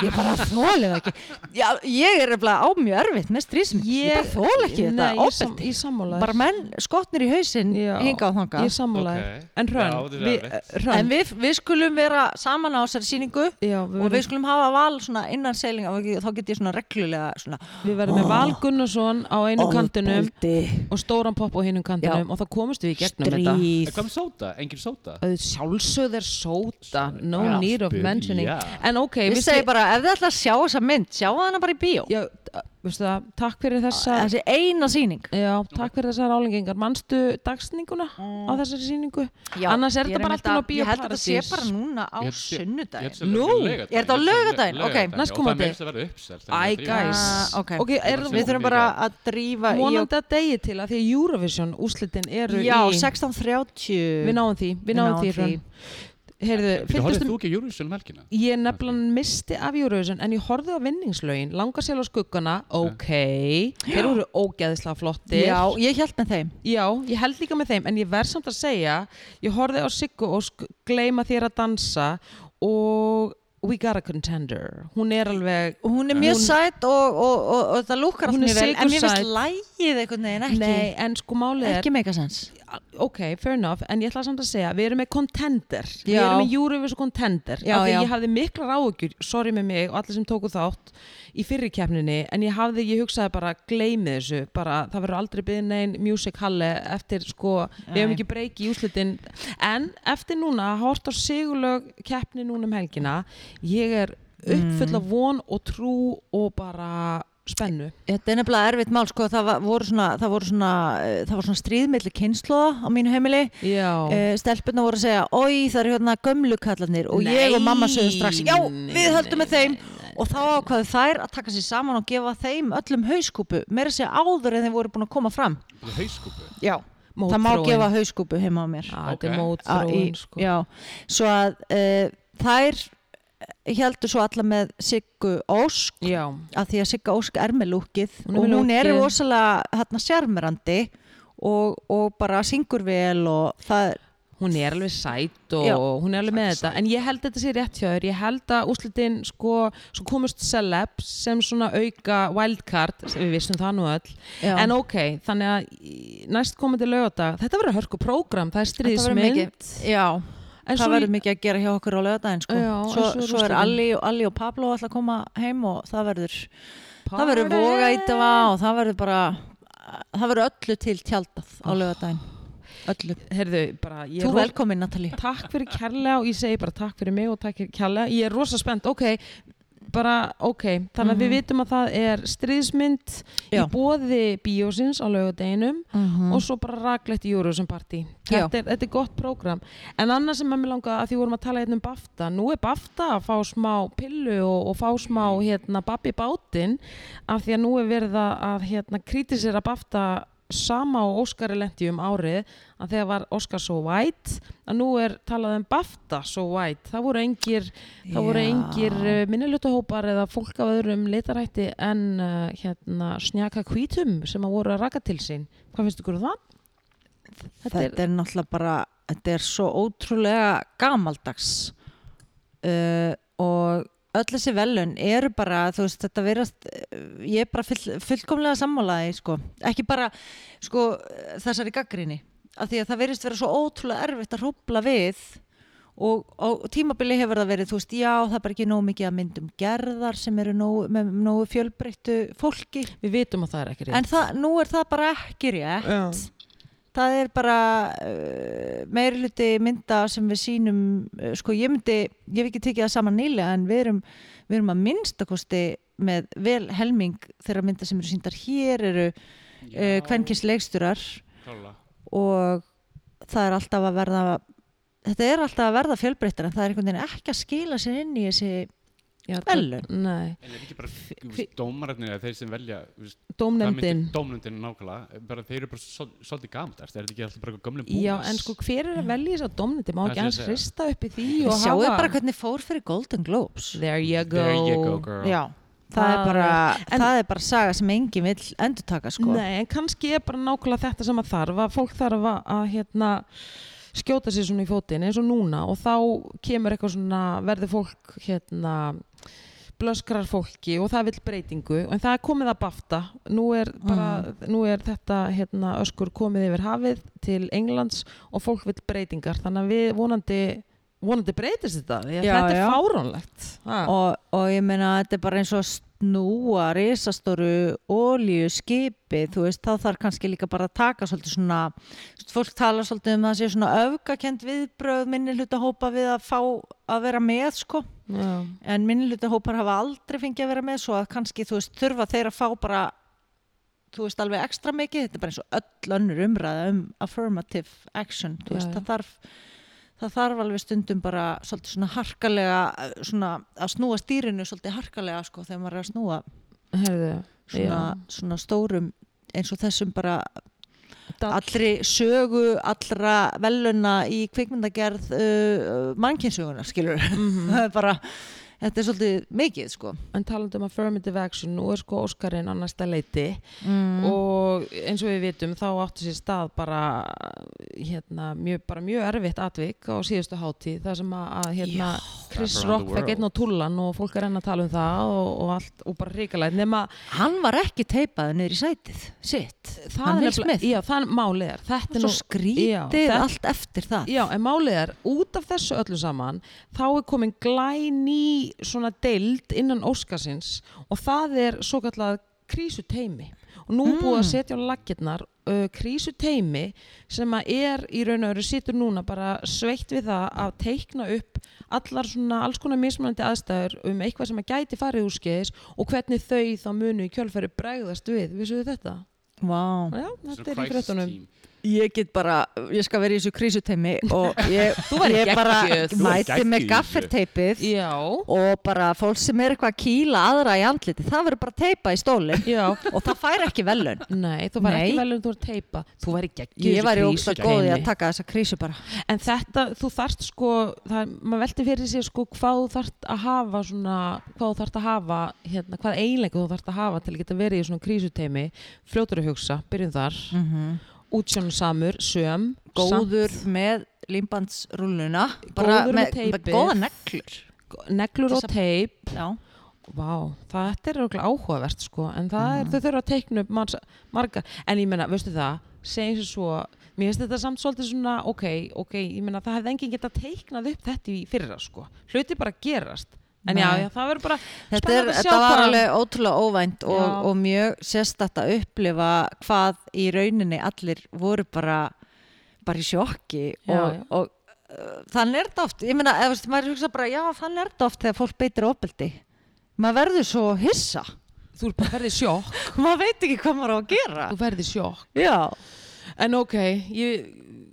Ég bara þóli það ekki. Já, ég er eftir á mjög erfitt með strísum ég, bara þól ekki Nei, þetta ég, sam, ofbeldi. ég sammála bara menn skotnir í hausinn Já, hinga á þanga Ég sammála þér. Ok. En Hrönn, Já, við, erfitt. Hrönn. En við, við skulum vera saman á þessari síningu já, við, og við skulum hafa val svona innan seiling og þá get ég svona reglulega svona við verðum með Val Gunnarsson á einu kantinum ofbeldi, og stóran popp á hinum kantinum og þá komumst við í gegnum þetta. En stríð hvað með sóta? Engin sóta? Auð- Sjálfsögð er sóta, no Já, need of mentioning já. En ok, við segi bara, ef þið ætla að sjá þessa mynd, sjá hana bara í bíó. Já, veistu það, takk fyrir þessa Þessi eina sýning. Já, takk fyrir þessar álengingar Manstu dagsninguna á þessari sýningu? Já, Annars er þetta bara alltaf á að- Ég held að þetta sé bara núna á sem Nú, er þetta á þetta- Ok, vera uppselt Æ, guys. Ah, Við þurfum bara að drífa vonandi að degi til að því að Eurovision úslitin eru Já, í 16.30. Við náum því, við náum því. Heyrðu, horfðið fylgdustum þú ekki Eurovision um helgina? Ég nefnilega misti af Eurovision en ég horfði á vinningslögin, langa sér á skuggana, ok, þeir eru ógeðislega flottir. Já, ég held með þeim. Já, ég held líka með þeim, en ég verð samt að segja, ég horfði á Siggu og gleyma þér að dansa og We Got a Contender, hún er alveg, Hún er mjög Hún- sætt og, og, og, og það lúkar Hún er mjög lægið einhvern veginn ekki, nei, en sko málið er, ekki meika sens. ok, fair enough, en ég ætla samt að segja, við erum með contender, við Já. erum með Eurovision contender, Já, af því já. ég hafði mikla ráðugjur, sorry með mig og allir sem tóku þátt í fyrri keppninni, en ég hafði, ég hugsaði bara, gleymið þessu, bara, það verður aldrei byggð neinn music halli eftir, sko, við hefum ekki breyki í úslitin, en eftir núna, að horta á sigurlög keppni núna um helgina, ég er uppfull af von og trú og bara spennu. Þetta er nefnilega erfitt mál, sko, það var, voru svona, það voru svona, eh, það voru svona stríðmiðli kynnslóða á mínu heimili. Já. Uh, stelpurna voru að segja, oi það eru hérna gömlu kallarnir og ég og mamma sögum strax, já, við höldum með þeim og þá ákvaðu þær að taka sér saman og gefa þeim öllum hauskúpu, meira að segja áður en þeir voru búin að koma fram. Hauskúpu. Já, það má Mótþróin. gefa hauskúpu heima á mér. Já, þetta er í, sko. Já, svo að uh, þær heldur svo alla með Siggu Ósk Já. að því að Sigga Ósk er með lúkið er og hún er rosalega hérna sjarmerandi og, og bara syngur vel og það hún er alveg sætt og Já. hún er alveg með þetta. En ég held þetta sé rétt hjá þér. Ég held að úslitin sko svo komust celebs sem svona auka wildcard, við vissum það nú öll. Já, en ok, þannig að næst komandi lögadag, þetta verður hörku prógram það er mikið já, en það verður mikið að gera hjá okkur á lögadaginn sko. Svo, svo svo er. Alli, Alli og Pablo alltaf að koma heim og það verður það verður Party. voga ítafa og það verður bara það verður öllu til tjaldað á lögadaginn öllu, Heyrðu, bara, þú velkomin Natalie takk fyrir kærlega og ég segi bara takk fyrir mig og takk fyrir kærlega, ég er rosa spennt ok, bara ok þannig að við vitum að það er stríðsmynd Mhm. Já. í bóði bíósins á laugadeginum mm og svo bara raglegt Eurovision Party. Þetta er, þetta er gott prógram. En annað sem að mér langa að því vorum að tala hérna um BAFTA nú er BAFTA að fá smá pillu og, og fá smá hérna babbi bátinn af því að nú er verið að hérna kritisera BAFTA sama og Óskari lendi um árið að þegar var Óskar so white að nú er talað um BAFTA so white. Það voru engir, engir uh, minnilutahópar eða fólk af öðrum litarætti en uh, hérna snjaka hvítum sem að voru að raka til sín. Hvað finnst ykkur um það? þetta, er, náttúrulega bara þetta er svo ótrúlega gamaldags uh, og öll þessi velun eru bara þú veist þetta verðast ég er bara full, fullkomlega sammálaði sko. ekki bara sko, þessari gaggrinni af því að það verðist vera svo ótrúlega erfitt að hrópla við og á tímabili hefur það verið þú veist já það er bara ekki nógu mikið að myndum gerðar sem eru nógu, með nógu fjölbreyttu fólki Við vitum að það er ekki rétt en það, nú er það bara ekki rétt Já. Það er bara uh, meiri hluti mynda sem við sýnum uh, sko ég myndi, ég hef ekki tekið það saman nýlega en við erum, við erum að minnstakosti með vel helming þeirra mynda sem eru síndar hér eru uh, kvenkins leiksturar Klálega. og það er alltaf að verða þetta er alltaf að verða fjölbreyttar en það er einhvern veginn ekki að skila sér inn í þessi Nei, En er ekki bara dómararnir eða þeir sem velja þú veist, dómnefndin. Dómnefndin nákvæmlega, þeir eru bara svol- svolítið gamalt, er þetta ekki alltaf bara eitthvað gömlum búnas? Já, en sko hver er að velja þess að dómnefndi má ekki hans hrista upp í því hafa bara hvernig fór fyrir Golden Globes. There you go, There you go Já, það, er bara, en- það er bara saga sem enginn vill endur taka sko. Nei, en kannski er bara nákvæmlega þetta sem að þarf að fólk þarf að, að hérna, skjóta sér svona í fótinn eins og núna og þá kemur eitthvað svona verður fólk hérna blöskrar fólki og það vill breytingu en það er komið að bafta. Nú er, bara, nú er þetta hérna, öskur komið yfir hafið til Englands og fólk vill breytingar. Þannig að við vonandi vonandi breytist þetta. Já, þetta já. er fáránlegt. Ha. og, og ég meina þetta er bara eins og snúa risastóru ólíu skipi þú veist þá þarf kannski líka bara að taka svolítið svona fólk tala svolítið um að það sé svona öfgakend viðbröð minni hluta hópa við að fá að vera með sko Já. en minni hluta hópar hafa aldrei fengið að vera með svo að kannski þú veist þurfa þeir að fá bara þú veist alveg ekstra mikið þetta er bara eins og öll önnur umræða um affirmative action Já, veist það þarf það þarf alveg stundum bara svolítið svona harkalega svona að snúa stýrinu svolítið harkalega sko þegar maður er að snúa Herðu, svona, svona stórum eins og þessum bara. Allri sögu allra veluna í kvikmyndagerð uh, mannkynnsugunar skilur Mhm. það er bara þetta er svolítið mikið sko. En talandi um affirmative action nú er sko Óskarinn á næsta leiti mm. og eins og við vitum þá áttu sér stað bara hérna, mjög, bara mjög erfitt atvik á síðustu hátíð þar sem að, hérna, Chris Around the Rock fekk einn á tullan og fólk er enn að tala um það og, og allt og bara ríkalægt nema hann var ekki teipaði niður í sætið sitt, það hann er vil smið já, það er málið er þetta er nú skrítið Já, allt eftir það. Já, en málið er, út af þessu öllu saman, þá er komin glæný svona deild innan Óskarsins og það er svo kallað krísuteimi. Og nú er búið að Mm. setja á laggirnar uh, krísuteimi sem að er í raun og veru situr núna bara sveitt við það að teikna upp allar svona alls konar mismunandi aðstæður um eitthvað sem að gæti farið úr skeiðis og hvernig þau þá munu í kjölfæri bregðast við. Vissu þið þetta? wow. Já, Svona þetta er í team. Ég get bara, ég skal vera í þessu krísuteimi og ég, ég bara mæti með í gafferteipið og bara fólk sem er eitthvað að kýla aðra í andliti, það verður bara teipa í stólinn. Já. og það fær ekki velun Nei, þú Nei. ekki vel um þú er teipa Þú væri geggjuð ég væri þessu ógst að góði að taka þessa krísu bara. En þetta, þú þarft sko það, maður velti fyrir sér sko hvað þú þarft að hafa svona, hvað þú þarft að hafa hérna, hvað eiginlega þú þarft að hafa til að geta verið í svona krísuteimi fljótur að hugsa, byrjum þar. Mm útsjónsamur, söm góður með límbandsrúluna Góður með með teipið. góða neglur. Samt, neglur og teip. Já, Vá, þetta er örugglega áhugavert sko en það er, þau þurfa að teikna upp margs, margar, en ég menna, veistu það segjum svo, mér finnst þetta samt svolítið svona, ok, ok, ég menna það hefði enginn getað teiknað upp þetta í fyrra sko. Hluti bara gerast, en já, já, það verður bara þetta, er, þetta var alveg ótrúlega óvænt og, og mjög sérstætt að upplifa hvað í rauninni allir voru bara bara í sjokki Já, og, já. og uh, þannig er þetta oft ég meina, ef veist, maður hugsa bara, já, þannig er þetta oft þegar fólk beitir ofbeldi. Maður verður svo hissa. Þú er ferðið sjokk. Maður veit ekki hvað maður á að gera. Þú ferðið sjokk. Já, en ok, ég,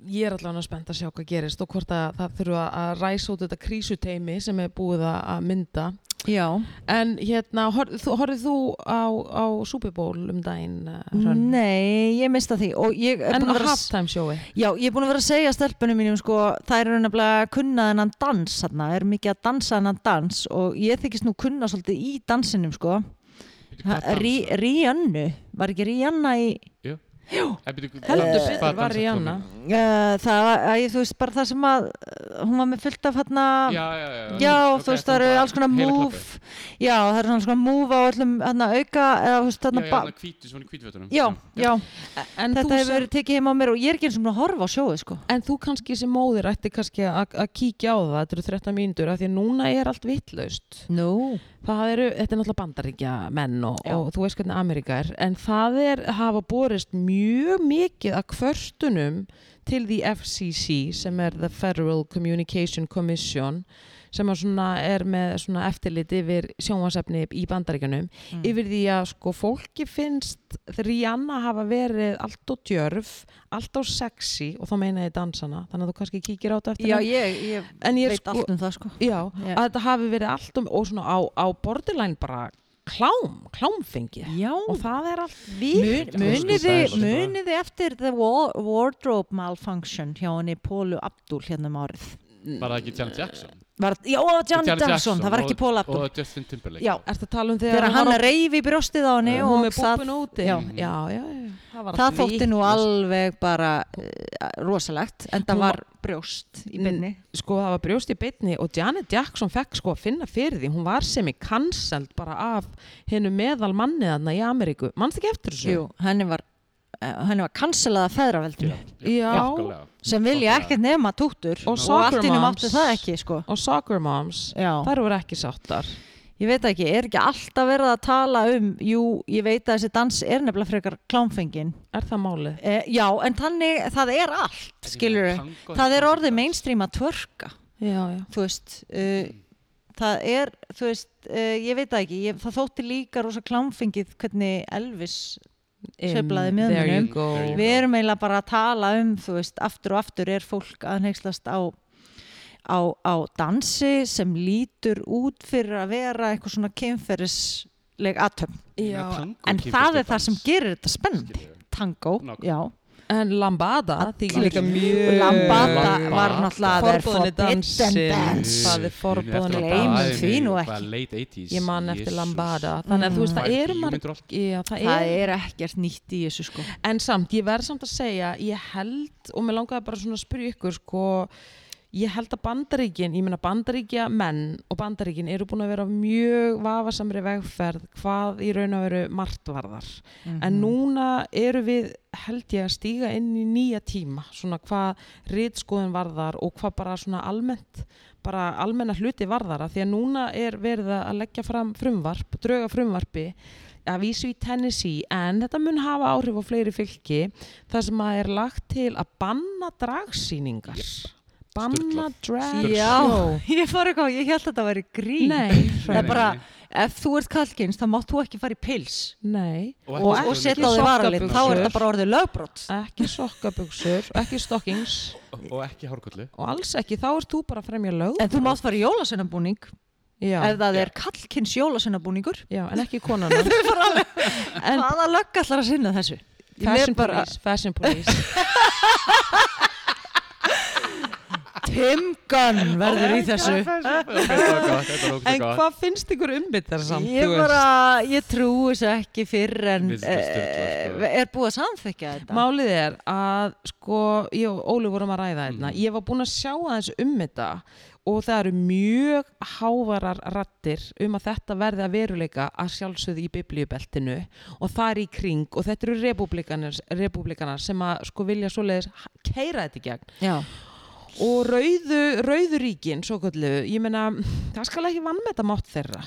ég er allavega spennt að sjá hvað gerist og hvort að það þurfa að ræsa út þetta krísuteimi sem er búið að mynda. Já. En hérna, horfið þú, horfið þú á, á Super Bowl um daginn uh, Hrönn? nei, ég mista því og ég er en á að vera halftime sjói Já, ég er búin að vera að segja stelpunum mínum sko, það er nefnilega að kunna þennan dans þarna, er mikið að dansa þennan dans og ég þykist nú kunna svolítið í dansinum sko. Ríannu, var ekki Ríanna í Eh, bíddu, heldur betur var í uh, það, að, ég, þú veist, bara það sem að hún var með fullt af hérna Já, já, já Já, Ok, þú veist, það eru alls konar klappið. Já, það eru svona move á öllum hérna, auka eða þú veist, Já, hérna já, ba- það hvítu, svona í hvítfötunum. Já, já, en þetta hefur verið tekið heim á mér og ég er ekki eins og að horfa á sjóðu sko. en þú kannski sem móðir ætti kannski að að kíkja á það þetta eru 13 mínútur af því að núna er allt vittlaust Nú, það eru, þetta er náttúrulega bandaríkja menn og, og þú veist hvernig Amerika er en það er, hafa borist mjög mikið að kvörstunum til því FCC sem er the Federal Communication Commission sem er með svona eftirlit yfir sjónvarsefni í bandaríkanum Mm. yfir því að sko fólki finnst Rihanna hafa verið allt og djörf, allt og sexy og þá meina ég dansana, þannig að þú kannski kíkir á þetta eftir já, ég, ég en ég veit sko, allt um það sko. já, Já. að þetta hafi verið allt um og svona á, á borderline bara klám, klámfengið Já, og það er allt við muniði, Sko, sko, muniði eftir the wa- wardrobe malfunction hjá henni Pólu Abdul hérna um árið Var það ekki Janet Jackson? Var, já, og Janet Janet Jackson, það var ekki Paul Abdul og Justin Timberlake Já. Að um þegar þegar hann á- reyfi brjóstið á henni hún og með það, búppuna úti já. já, já, já, það var það þótti nú alveg bara uh, rosalegt en það var brjóst í bynni sko það var brjóst í beinni og Janet Jackson fekk sko að finna fyrir því hún var sem í cancelled bara af hennu meðal manni þarna í Ameríku mannst ekki eftir þessu? Jú, henni var henni var cancelaða feðraveldinu. Já. sem vilja ekkert nema túttur. Og og, allt moms. máttu það ekki sko. og soccer moms. Já. þær voru ekki sáttar. Ég veit ekki, er ekki alltaf verið að tala um jú, ég veit að þessi dans er nefnilega frekar klámfengin. Er það málið? eh, já, en þannig, það er allt skilur Tango- það er orðið mainstream að tvörka Já, já. Þú veist uh, það er, þú veist uh, ég veit ekki, ég, það þótti líka rosa klámfengið hvernig Elvis Sveiflaði you við erum eiginlega bara að tala um þú veist, aftur og aftur er fólk að neykslast á, á, á dansi sem lítur út fyrir að vera eitthvað svona Já, Tango en það er það dans, sem gerir þetta spennandi. Tango, Nákvæmlega. já en lambada líka mjög Lambada var náttúrulega það er forbidden dance Það er Gleymum dans. því nú ekki. late 80s ég man eftir Jesus. lambada. Þannig að þú veist það eru það það er er ekkert nýtt í þessu sko. En samt, ég verð samt að segja, ég held, og mér langaði bara svona að spyrja ykkur, sko, ég held að bandaríkin, ég meina bandaríkja menn og bandaríkin eru búin að vera mjög vafasamri vegferð hvað í raun og veru margt varðar. Mhm. En núna eru við, held ég, að stíga inn í nýja tíma, svona hvað rítskoðun varðar og hvað bara svona almennt, bara almenna hluti varðar, af því að núna er verið að leggja fram frumvarp, drauga frumvarpi að vísu í Tennessee en þetta mun hafa áhrif á fleiri fylki þar sem að er lagt til að banna dragsýningar banna drag já, ég fór eitthvað, ég held að þetta væri grín. Nei, það er bara, ef þú ert kallkins þá mátt þú ekki fara í pils. Nei. Og og, og setja á þig varalinn, þá er þetta bara orðið lögbrot. Ekki sokkabuxur, ekki stockings. Og ekki hárkollu. Og alls ekki, þá ert þú bara að fremja lög en þú mátt fara í jólasennabúning já, ef það er kallkins jólasennabúningur já, en ekki konan. En hvaða lögg ætlar að sinna þessu? Fashion bara, police, fashion police Tim Gunn verður í þessu. en hvað finnst ykkur um þetta samt ég bara, ég trúi þessu ekki fyrr en sturlað, sko. uh, er búið að samþykja þetta? Málið er að sko, ég og Óli vorum að ræða þetta, Mhm. ég var búin að sjá aðeins um þetta og það eru mjög hávarar rattir um að þetta verði að veruleika að sjálfsögðu í biblíubeltinu og það er í kring. Og þetta eru republikanar sem að sko vilja svoleiðis keira þetta í gegn. Já, og rauðu, rauðu ríkin svo kallu, ég meina það skal ekki vann með þetta mátt þeirra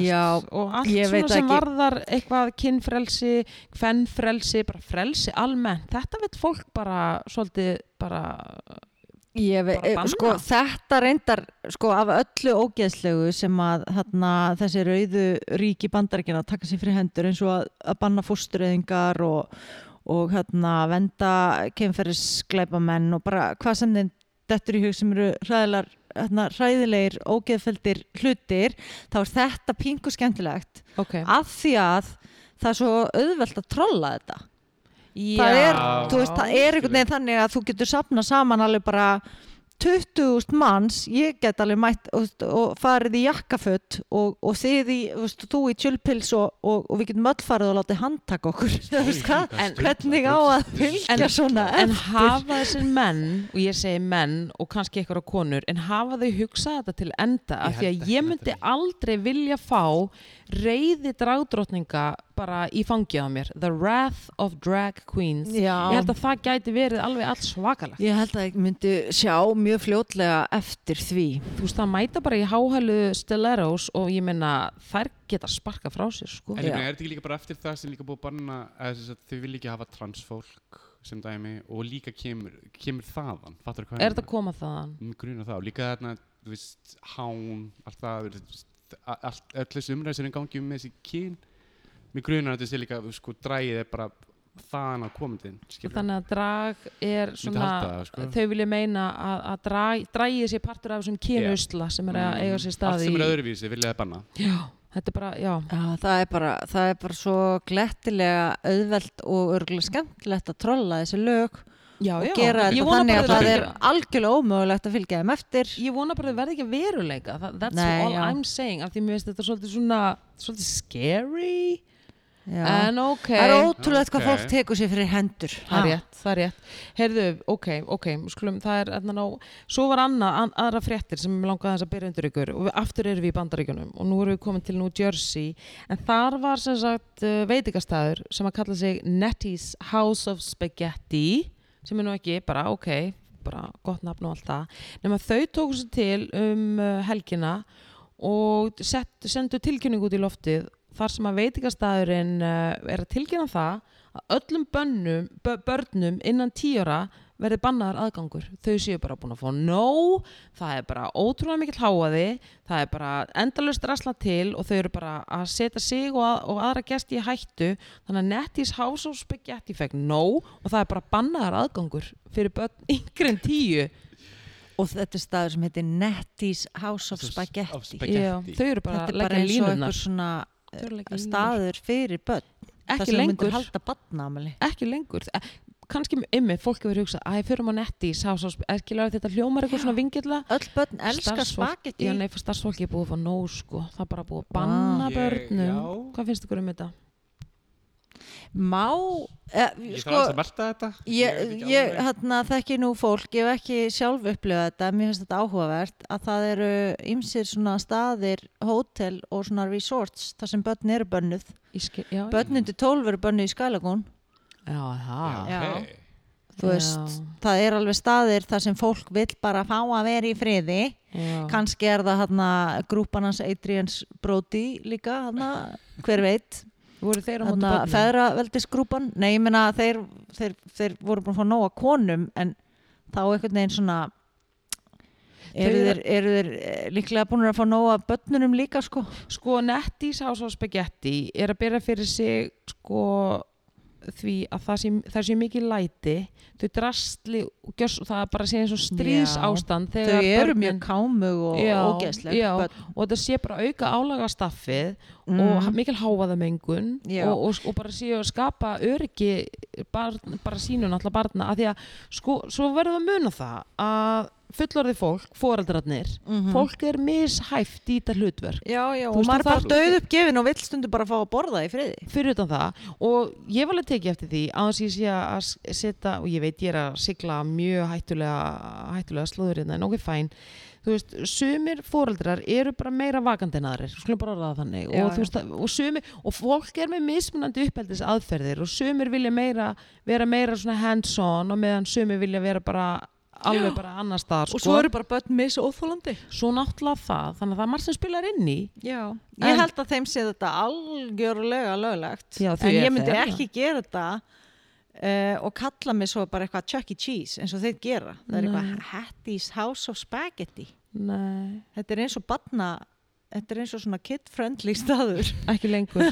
Já, og allt veit svona sem ekki. varðar eitthvað kinnfrelsi, kvennfrelsi bara frelsi almennt, þetta veit fólk bara svolítið bara Ég, ve- Bara eh, banna. sko, þetta reyndar sko, af öllu ógeðslegu sem að þarna, þessi rauðu ríki bandaríkina taka sér fyrir hendur eins og að, að banna fóstureyðingar og, og hérna, venda kemferðisglæpamenn og bara hvað sem þeim dettur í hug sem eru hræðilar, hérna, hræðilegir ógeðfeldir hlutir þá er þetta pingu skemmtilegt. Ok, af því að það er svo auðvelt að trolla þetta. Það er, veist, það er einhvern veginn þannig að þú getur sapnað saman alveg bara 20.000 manns, ég get alveg mætt og, og farið í jakkafött og, og þið í, veist, þú í tjölpils og, og, og við getum öll farið og látið handtaka okkur, En- hvernig á að fylgja svona en eftir? hafa þessir menn og ég segi menn og kannski eitthvað konur en hafa þau hugsað þetta til enda? Af því að ég myndi aldrei vilja fá reyði dragdrottninga bara í fangið á mér The Wrath of Drag Queens Já. ég held að það gæti verið alveg alls svakalegt Ég held að ég myndi sjá mjög fljótlega eftir því. þú veist það mæta bara í háhælu stilettos og ég meina þær geta sparka frá sér sko En ég Já. meina, er þetta ekki líka bara eftir það sem líka búið banna að þau vil ekki hafa transfólk sem dæmi og líka kemur, kemur þaðan, er þetta að koma þaðan? Mér gruna það og líka þarna, þú veist, hán, allt það, öll þessi umræð sem er í gangi um þessi kyn, mér gruna þetta sé líka, sko, drægið er bara þaðan að komandinn, skilur. þannig að drag er svona það, sko. þau vilja meina að, að drag, dragið sé partur af þessum kynusla sem er að eiga sér stað Allt sem er öðruvísi vilja það banna. já, þetta er bara, já Já, það er bara, það er bara svo glettilega auðvelt og örgulega skemmtilegt að trolla þessi lög já, og já. gera þetta þannig að það er algjörlega ómögulegt að fylgja þeim eftir Ég vona bara að þau verði ekki að veruleika That, That's Nei, all já. I'm saying af því mér finnst þetta svolítið svona svolítið scary. En ok. Það er ótrúlegt hvað Ok. fólk tekur sér fyrir hendur. Það er rétt, það er rétt. Heyrðu, ok, ok, skulum, það er enna ná, svo var annað, an, aðra fréttir sem langaði þess að byrja undir ykkur. Og við, aftur erum við í bandaríkjunum og nú erum við komin til New Jersey. En þar var sem sagt uh, veitingastæður sem að kalla sig Nettie's House of Spaghetti sem er nú ekki bara, ok, bara gott nafn og allt það, nema þau tóku sér til um uh, helgina og sett, sendu tilkynningu út í loftið þar sem að veitingastæðurinn uh, er að tilkynna það að öllum bönnum, bö- börnum innan tíora verði bannaðar aðgangur. Þau séu bara búin að fá nóg það er bara ótrúlega mikill háaði það er bara endalust rasla til og þau eru bara að setja sig og, að, og aðra gesti í hættu. Þannig að Nettie's House of Spaghetti fekk nóg og það er bara bannaðar aðgangur fyrir börn yngri en tíu. Og þetta er staður sem heitir Nettie's House of Of Spaghetti. Spaghetti. Já, þau eru bara bara leggja eins og línunar að eh, staður fyrir börn. Ekki lengur. ekki lengur. Eh, kannski ymmi, fólk hefur hugsað að fyrir maður netti í ekki lega þetta hljómar eitthvað svona vingilla. Öll börn elska Starfsfólk- spagetti Já, nei, fyrir starfsfólki er búið að fá nóg sko. það er bara búið að banna Ég- börnum. já. hvað finnst ykkur um þetta? Má eh, Ég sko, þarf alveg að velta þetta. Ég, ég hérna, þekki nú fólk ég hef ekki sjálf upplifað þetta mér finnst þetta áhugavert að það eru ymsir svona staðir, hótel og svona resorts þar sem börn eru bönnuð. Í skil, já, börn undir 12 eru bönnuð í Skælagún. Já, það Já. ok. þú veist, það er alveg staðir þar sem fólk vill bara fá að vera í friði. Já. kannski er það hérna grúpan hans Adrians Brody líka hérna, hver veit voru þeir á hérna, börnum? feðraveldisgrúpan nei, ég meina þeir, þeir, þeir voru búin að fá nóga konum en þá einhvern veginn svona eru þeir, eru þeir eh, líklega búin að fá nóga börnunum líka sko sko Nettie's House of Spaghetti er að byrja fyrir sig sko því að það sé, það sé mikið læti þau drastli og gjörs, það er bara segja eins og strís ástand þau eru mjög kámug og ógeðsleg og þetta sé bara auka álaga staffið Mm. og mikil hávaðamengun Já. og, og, og bara séu að skapa öryggi barn, bara sínu náttúrulega barna að því að sko, svo verðum við að muna það að fullorðið fólk, foreldrarnir Mhm. fólk er mishæft í þetta hlutverk. Já, já, og maður er bara döð uppgefin og vill stundu bara fá að borða í friði. Fyrir utan það. Og ég var alveg tekið eftir því að þess ég sé að setja og ég veit ég er að sigla mjög hættulega hættulega slóðurinn en okkur fæn þú veist, sumir foreldrar eru bara meira vakandi en aðrir, skulum bara orða þannig. Já, og, veist, og sumir, og fólk er með mismunandi uppeldis aðferðir og sumir vilja meira, vera meira svona hands on og meðan sumir vilja vera bara alveg bara annar staðar og sko. svo eru bara börn mis óþólandi svo náttúrulega það, þannig að það er margt sem spilar inn í Já, En- ég held að þeim sé þetta algjörlega löglegt Já, því en er ég myndi það. ekki gera þetta uh, og kalla mig svo bara eitthvað Chuck E. Cheese eins og þeir gera það er Nei. eitthvað Hattie's House of Spaghetti Nei, þetta er eins og barna þetta er eins og svona kid-friendly staður. Ekki lengur.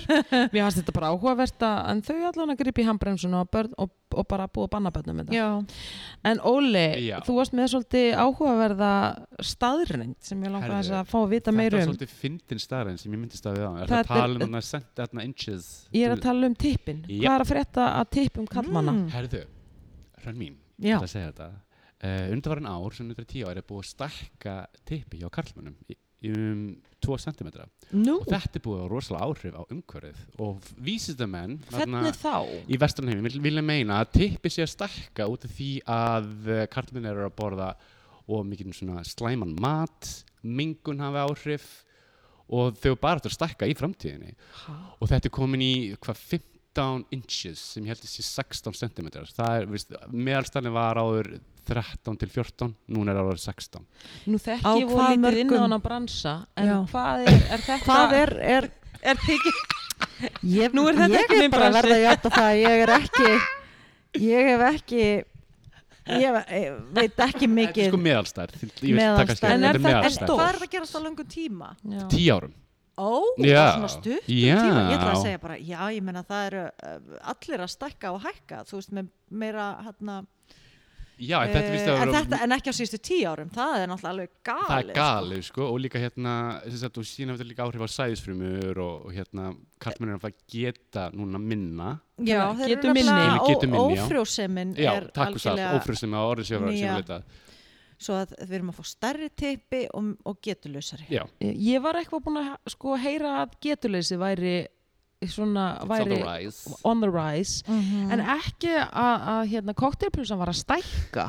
Mér fannst þetta bara áhugavert að en þau allan að gripa í handbremsuna og, börn, og, og bara búa að banna börnum þetta Já, en Óli, Já. þú varst með svolítið áhugaverða staðrind sem ég langar þess að fá að vita Þetta meira er um. svolítið fyndin staðarinn sem ég myndi staðið á. Er Þetta það er- tala um þarna inches? Ég er að tala um tippin, Já. hvað er að frétta að tippum kallmanna Mm. Herðu, hrönn mín, Já. að segja þetta. Uh, Undarvarin ár, sem undir tíu ár er búið að stækka tippi hjá karlmönnum í, í um 2 cm Nú, og þetta er búið hafa rosalega áhrif á umhverfið. Og vísindamenn í vestarnheimi vil, vilja meina að tippi sé að stækka út af því að uh, karlmenn eru að borða og mikið svona slæman mat mingun hafi áhrif og þau bara eftir að stækka í framtíðinni. Og þetta er komin í hvað 15 inches sem ég held að sé 16 cm það er, meðalstæðin var áður 13 til 14 núna er áður 16 nú Á þekki ég voru lítið inn á mörgum- hana bransa en Já. hvað er, er þetta hvað er, er er þykir ég, Nú er þetta ég ekki er minn bara að bransi. verða að játa það að ég er ekki ég hef ekki ég ve- veit ekki þetta er mikið sko meðalstæð ég En er þetta er en meðalstæð stórt? hvað er það að gerast á löngum tíma? 10 árum Ó, Já. svona stutt Já. tíma Ég ætla að segja bara, já, ég meina það eru uh, allir að stækka og hækka þú veist, með meira hérna Já, en þetta, Eh, að en, þetta, en ekki á síðustu tíu árum, það er náttúrulega alveg galið það er galið sko, og líka hérna sem sagt, og hefur þetta líka áhrif á sæðisfrumur og, og hérna karlmennir að geta núna minna sko. Já, þeir eru já. ófrjósemin já, er takk fyrir það, algjörlega ófrið sem að orðið svo að við erum að fá stærri tippi og, og getulösari já, Ég var eitthvað búin að sko, heyra að getuleysi væri svona, it's on væri the rise on the rise Mhm. en ekki að, að hérna, cocktailplusan var að stækka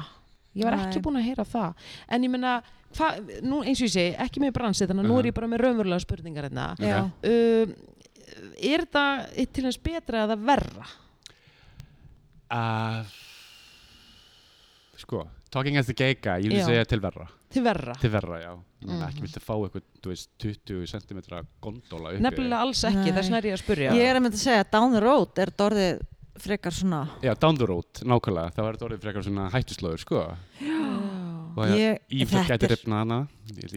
ég var ekki Nei. búin að heyra það en ég meina, hva, nú, eins og ég segi ekki með bransi, þannig að nú Uh-huh. er ég bara með raunverulega spurningar hérna Ok. Já. um, er þetta til þess betra eða verra? uh, sko, talking as the gay guy ég vil Já. segja til verra til verra? til verra, já, ég meina Mhm. ekki viltu fá eitthvað, þú veist, 20 cm gondola uppi Nefnilega alls ekki, Nei. þess vegna er ég að spurja Ég er að mynda að segja að down the road er þetta orðið frekar svona já, down the road, nákvæmlega, þá er þetta orðið frekar svona hættuslóður, sko Já. og Ég- ímslegt þetta gæti ripnað hana Hvað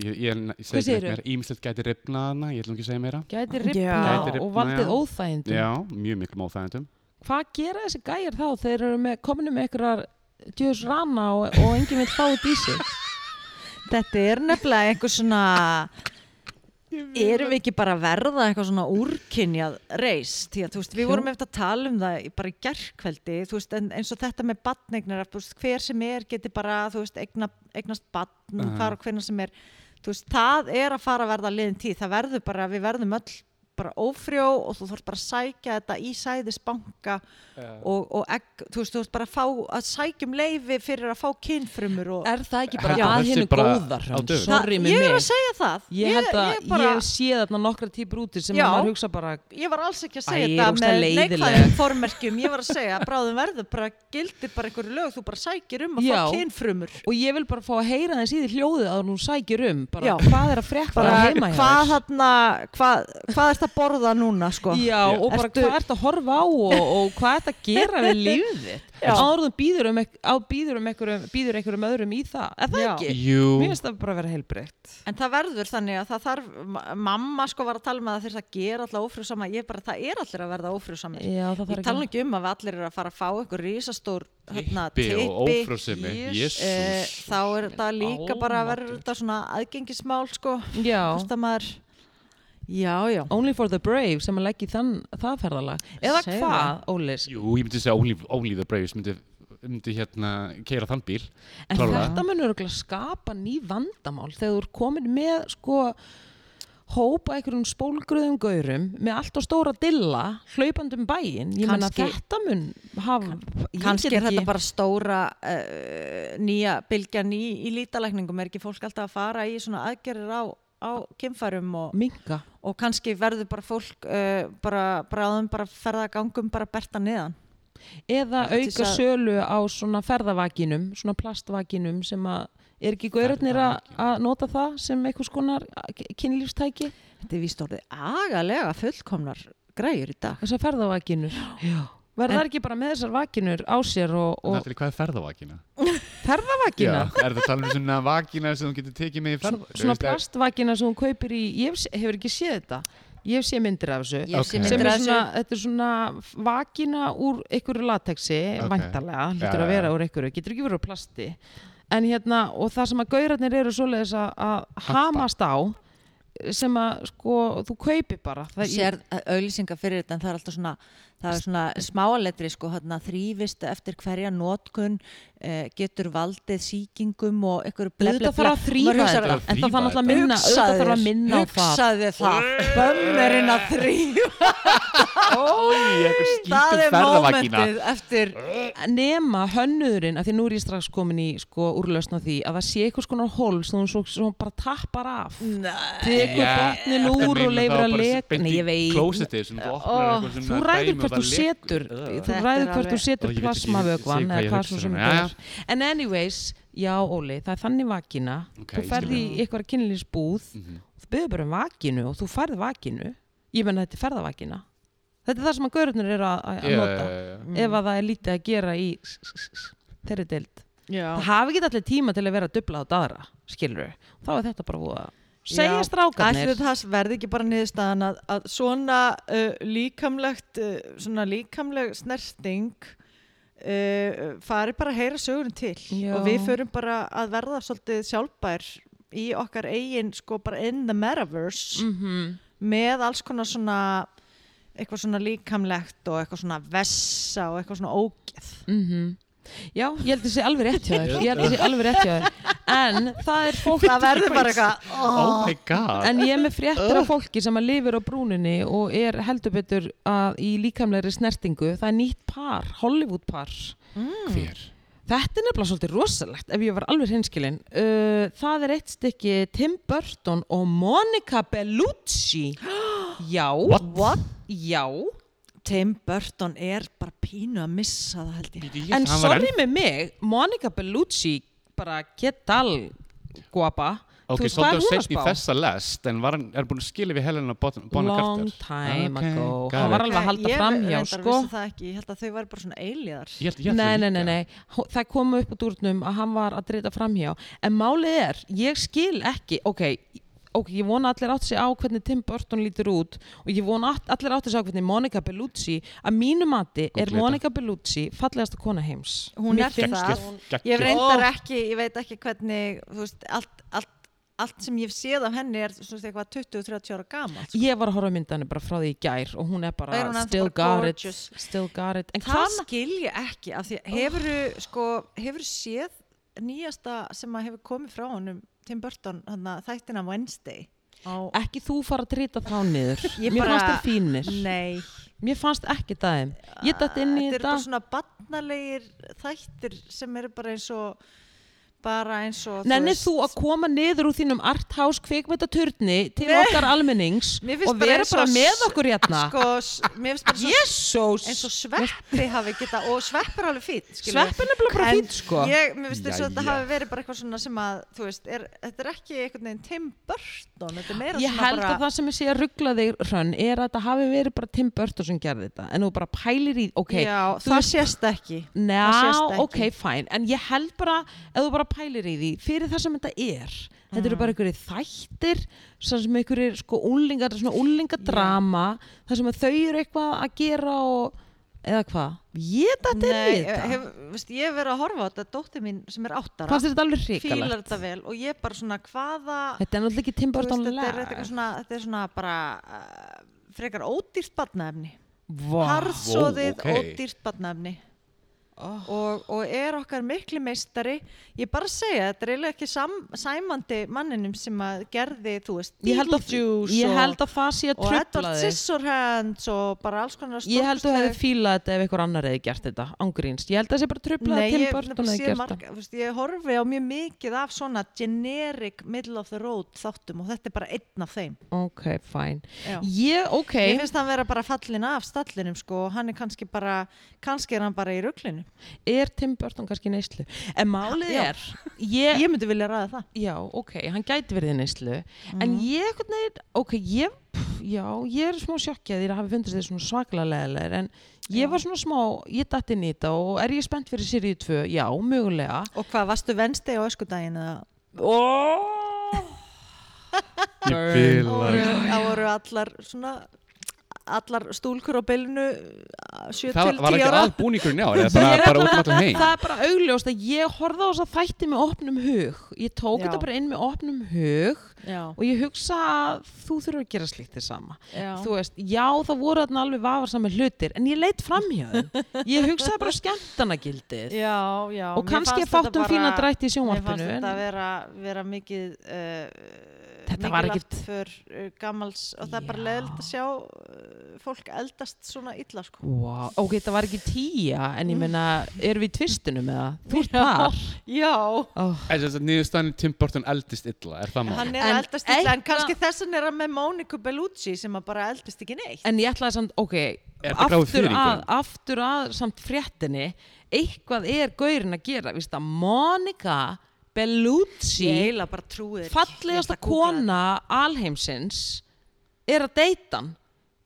segi segirðu? ekki meira, ímslegt gæti ripnað hana ég ætlum ekki að segja meira Gæti ripna og valdið óþægindum já, mjög miklu móþægindum Hvað gera þessi gæjar þá? Þeir eru með, kominu með einhverjar djöðs rana og, og enginn vil fá þetta í sig Þetta er nefnilega einhver svona erum við ekki bara að verða eitthvað svona úrkynjað reis því að þú veist, við Jú. vorum eftir að tala um það bara í gerkveldi, þú veist, en, eins og þetta með badneignir, þú veist, hver sem er geti bara, þú veist, eigna, eignast badn Aha. hvar og hvernig sem er þú veist, það er að fara að verða liðin tíð það verður bara, við verðum öll bara ófrjó og þú þarf bara að sækja þetta í sæðisbanka og, og egg, þú veist, þú veist bara að fá að sækjum leifi fyrir að fá kynfrumur og Er það ekki bara að hennu góðar. Sorry með ég er mig. að segja það. Ég held að ég, ég, bara, hef séð þarna nokkra típur úti sem Já. að maður hugsa bara ég var alls ekki að segja ég þetta með neikvæðum formerkjum. Ég var að segja að bráðum verður bara gildir bara einhverju lög. Þú bara sækir um að Já. fá kynfrumur. Og ég vil bara fá að heyra þess í því hljóðið að hún sækir um. Bara Já. hvað er að frétta bara heima að borða núna sko. Já, og bara Ertu- hvað ert að horfa á og, og hvað ert að gera við lífið þitt? Já. áður þú býður um, um einhverjum, öðrum í það. Er það Já. ekki? jú, Mér finnst það bara að vera heilbreytt En það verður þannig að það þarf, ma- mamma sko var að tala um að það þurft að gera alltaf ófrjóðsama, ég bara, það er allir að verða það Ég tala ekki um að við allir eru að fara að fá einhver rísastór hérna, ófrjósemi. Jesús. eh, þá er þetta líka bara að verður Almáttugur. þetta svona aðgengismál sko, Já, já, only for the brave sem að leggja í þann, það ferðalag. Eða Segðu hvað. Ólis jú, ég myndi segja only, only the braves myndi, myndi hérna keira þann bíl En klárlega. þetta munur örugglega skapa ný vandamál þegar þú er komin með sko hópa einhverjum spólgruðum gaurum með allt og stóra dilla hlaupandum bæinn, ég menna Kannski- þetta mun hafa ég Kanski get er þetta ekki- bara stóra uh, nýja bylgjan í, í lítalækningum, er ekki fólk alltaf að fara í svona aðgerðir á, á kynfærum og, minka og kannski verður bara fólk uh, bara bráðum bara ferða gangum bara berta niðan. eða auka sölu á svona ferðavakinum svona plastvakinum sem að er ekki gaurarnir að nota það sem einhvers konar kynlífstæki? Þetta er víst orðið agalega fullkomnar græjur í dag. þessar ferðavakinur verða En- þær ekki bara með þessar vakinur á sér og, og Natalie, hvað er ferðavakina? ferðavakina er það talað um svona vakina sem þú getur tekið með í ferð svona plastvakina sem hún kaupir í ég hef, hefur ekki séð þetta ég hef séð myndir af þessu Ég sé Ok. sem myndir af svona, þessu. þetta er svona vakina úr einhverju latexi, Ok. væntalega lítur Já, að já, vera já. úr einhverju, getur ekki verið úr plasti en hérna, og það sem að gaurarnir eru svoleiðis að, að hamast á sem að sko, þú kaupir bara það, Sér auðlýsingar fyrir þetta en það er alltaf svona það er svona smáaletri sko hérna, þrývist eftir hverja notkun eh, getur valdið sýkingum og einhverju Auðvitað þarf að hugsar þetta, en það þarf þetta. minna, auðvitað þarf að minna hugsaði það bömmurinn að eitthvað það er mómentið eftir Nema hönnuðurinn, af því nú er ég strax komin í sko úrlausn á því, að það sé eitthvað svona hól sem hún bara tappar af. Tekur botnin úr og leifir að leka. Nei, ég veit. Þú dæmi og hvert þú setur, þú ræður hvert þú setur plasmavögvan eða hvað svo sem svona, þetta jæja. er. En anyways, já Óli, það er þannig vakina, Ok, þú ferði í eitthvað kynlýsbúð, Mhm. þú byrður bara um vakinu og þú færð vakinu, ég menna þetta er ferðavakina. Þetta er það sem að gaururnir eru að, nota, ef að það er lítið að gera í þeirri deild. já. Það hafi ekki allir tíma til að vera að dubla á daðra, skilur Þá er þetta bara búið að segja strákarnir. Ætli það verði ekki bara niðurstaðan að, að svona uh, líkamlegt uh, svona líkamleg snerting uh, fari bara að heyra sögunum til Já. og við förum bara að verða svolítið sjálfbær í okkar eigin sko bara in the metaverse mm með alls konar svona eitthvað svona líkamlegt og eitthvað svona vessa og eitthvað svona ógeð Mhm. Já, ég held að það sé alveg rétt hjá þér. Ég held að það sé alveg rétt hjá þér. En það er fólk það verður bara eitthvað Oh my god. En ég er með fréttir af fólki sem að lifir á brúninni og er heldur betur að í líkamlegri snertingu. Það er nýtt par, Hollywood par. Hver? Þetta er nefnilega svolítið rosalegt ef ég var alveg hinskilin uh, Það er eitt stykki Tim Burton og Monica Bellucci. Já. What? What? Já Tim Burton er bara pínu að missa það held ég. Yes, En hann var sorry með mig Monica Bellucci bara getal guapa. Ok, Þú veist, hvað er svolítið hún að sett í spá? þessa lest en var hann, er búin að skilja við Helena Bonham Long Carter time Ok, ago. got Hann var it. alveg að halda ég framhjá reyndar sko. vissi það ekki, ég held að þau væri bara svona eilíðar Ég held, ég held Nei, það nei, nei, líka. nei, Hó- það kom upp á dúrnum að hann var að drita framhjá. En málið er, ég skil ekki ok, ok, ég vona að allir átt sig á hvernig Tim Burton lítur út og ég vona að allir átt sig á hvernig Monica Bellucci að mínu mati er. Monica Bellucci fallegasta kona heims Hún Mér er finnst- það. Geggjuð, Ég reyndar ekki, ég veit ekki hvernig þú veist, allt, allt, allt sem ég hef séð af henni er svona eitthvað 20-30 ára gamalt sko. Ég var að horfa á myndanir bara frá því í gær og hún er bara Er hún still bara got it gorgeous? still got it en Það hvað skil ég ekki af því hefur sko, hefur séð nýjasta sem að hefur komið frá honum Tim Burton, þarna þættina Wednesday á, ekki þú fara að drita þá niður. Ég mér bara- fannst þér fínir. Nei, mér fannst ekki það ég dætt inn í þetta þetta bara svona barnalegir þættir sem eru bara eins og bara eins og Nennið þú að koma niður úr þínum arthouse kvikmyndaturni til Nei. okkar almennings og bara vera bara s- með okkur hérna? sko, mér finnst bara svo, Jésús eins og sveppi hafi geta og svepp er alveg fýtt Sveppin er bara fýtt sko. ég, mér finnst þess að þetta hafi verið bara eitthvað svona sem að þú veist, er, þetta er ekki einhvern veginn Tim Burton, þetta er meira Ég svona held bara að það sem ég sé að ruggla þig hrönn er að þetta hafi verið bara Tim Burton sem gerði þetta en þú bara pælir í, ok já, það sést Ná, það sést ekki. ok, fæn, en ég held bara ef þú bara pælir í því, fyrir það sem þetta er. Þetta eru bara einhverjir þættir sem sem einhverjir sko úlingar svona úlingadrama, þar sem þau eru eitthvað að gera og eða hvað, ég þetta er Nei, við þetta. hef, veist, ég hef verið að horfa á þetta dóttir mín sem er áttara. Fannst þér þetta alveg fílar hrikalegt þetta vel og ég bara svona hvaða þetta er náttúrulega ekki Burton þetta, er, er svona, þetta er svona bara uh, frekar ódýrt badnaefni Vá. harðsóðið Vó, ok. ódýrt badnaefni Oh. og, og er okkar mikli meistari. Ég bara segja, þetta er eiginlega ekki sam, sæmandi manninum sem að gerði, þú veist, ég held, að, Beetlejuice ég og, held að það sé að og trubla Edward þig. Scissorhands og bara alls konar ég held að þú hefði fílað þetta ef einhver annar hefði gert þetta ángríns, ég held að það sé bara trubla Nei, að Tim ég, Burton hefði gert þetta ég horfi á mjög mikið af svona generic middle of the road þáttum og þetta er bara einn af þeim. Ok, fæn Já. ég, ok, Mér finnst hann vera bara fallin af stallinum sko og hann er kannski bara, kannski er hann bara í rugglinu. Er Tim Burton kannski neyslu en málið Já. er ég, Ég myndi vilja ræða það. já, ok, hann gæti verið í neyslu Mhm. en ég, ok, ég pff, já, ég er smá sjokkið að hafi fundist þið svona svaklega leðilegir en ég Já. var svona smá, ég datt inn í þetta og er ég spennt fyrir Sirius 2? Já, mögulega Og hvað, varstu vensti á öskudaginn eða? oh! Bila voru, það voru allar svona, allar stúlkur á bylunu 7 Það til var 10 ekki ára. aðbúningurinn já, eða bara, bara út um allan heim það er bara augljóst að ég horfði á þess að þætti með opnum hug ég tók Já. þetta bara inn með opnum hug Já, og ég hugsa að þú þurfur að gera slíkt þið sama já. þú veist, já það voru þarna alveg vafarsami hlutir en ég leitt fram hjá þeim ég hugsaði bara skemmtanagildið Já, já. og kannski fátum bara- fína drætti í Mér fannst sjónvarpinu þetta en vera, vera mikið uh, Þetta var ekkit- för uh, gamals og það er bara Já. leðilt að sjá uh, fólk eldast svona illa sko. wow, ok, það var ekki tíja en ég meina, erum við í tvistinu með það? þú ert par Já, oh. En þess að niðurstaðan Tim Burton eldist illa, er það mál? hann er En eldast illa en kannski þessan er hann með Móniku Bellucci sem að bara eldast ekki neitt en ég ætlaði samt, ok þetta aftur að, aftur að samt fréttinni eitthvað er gaurin að gera Monica Bellucci bara fallegasta kona alheimsins er að deyta hann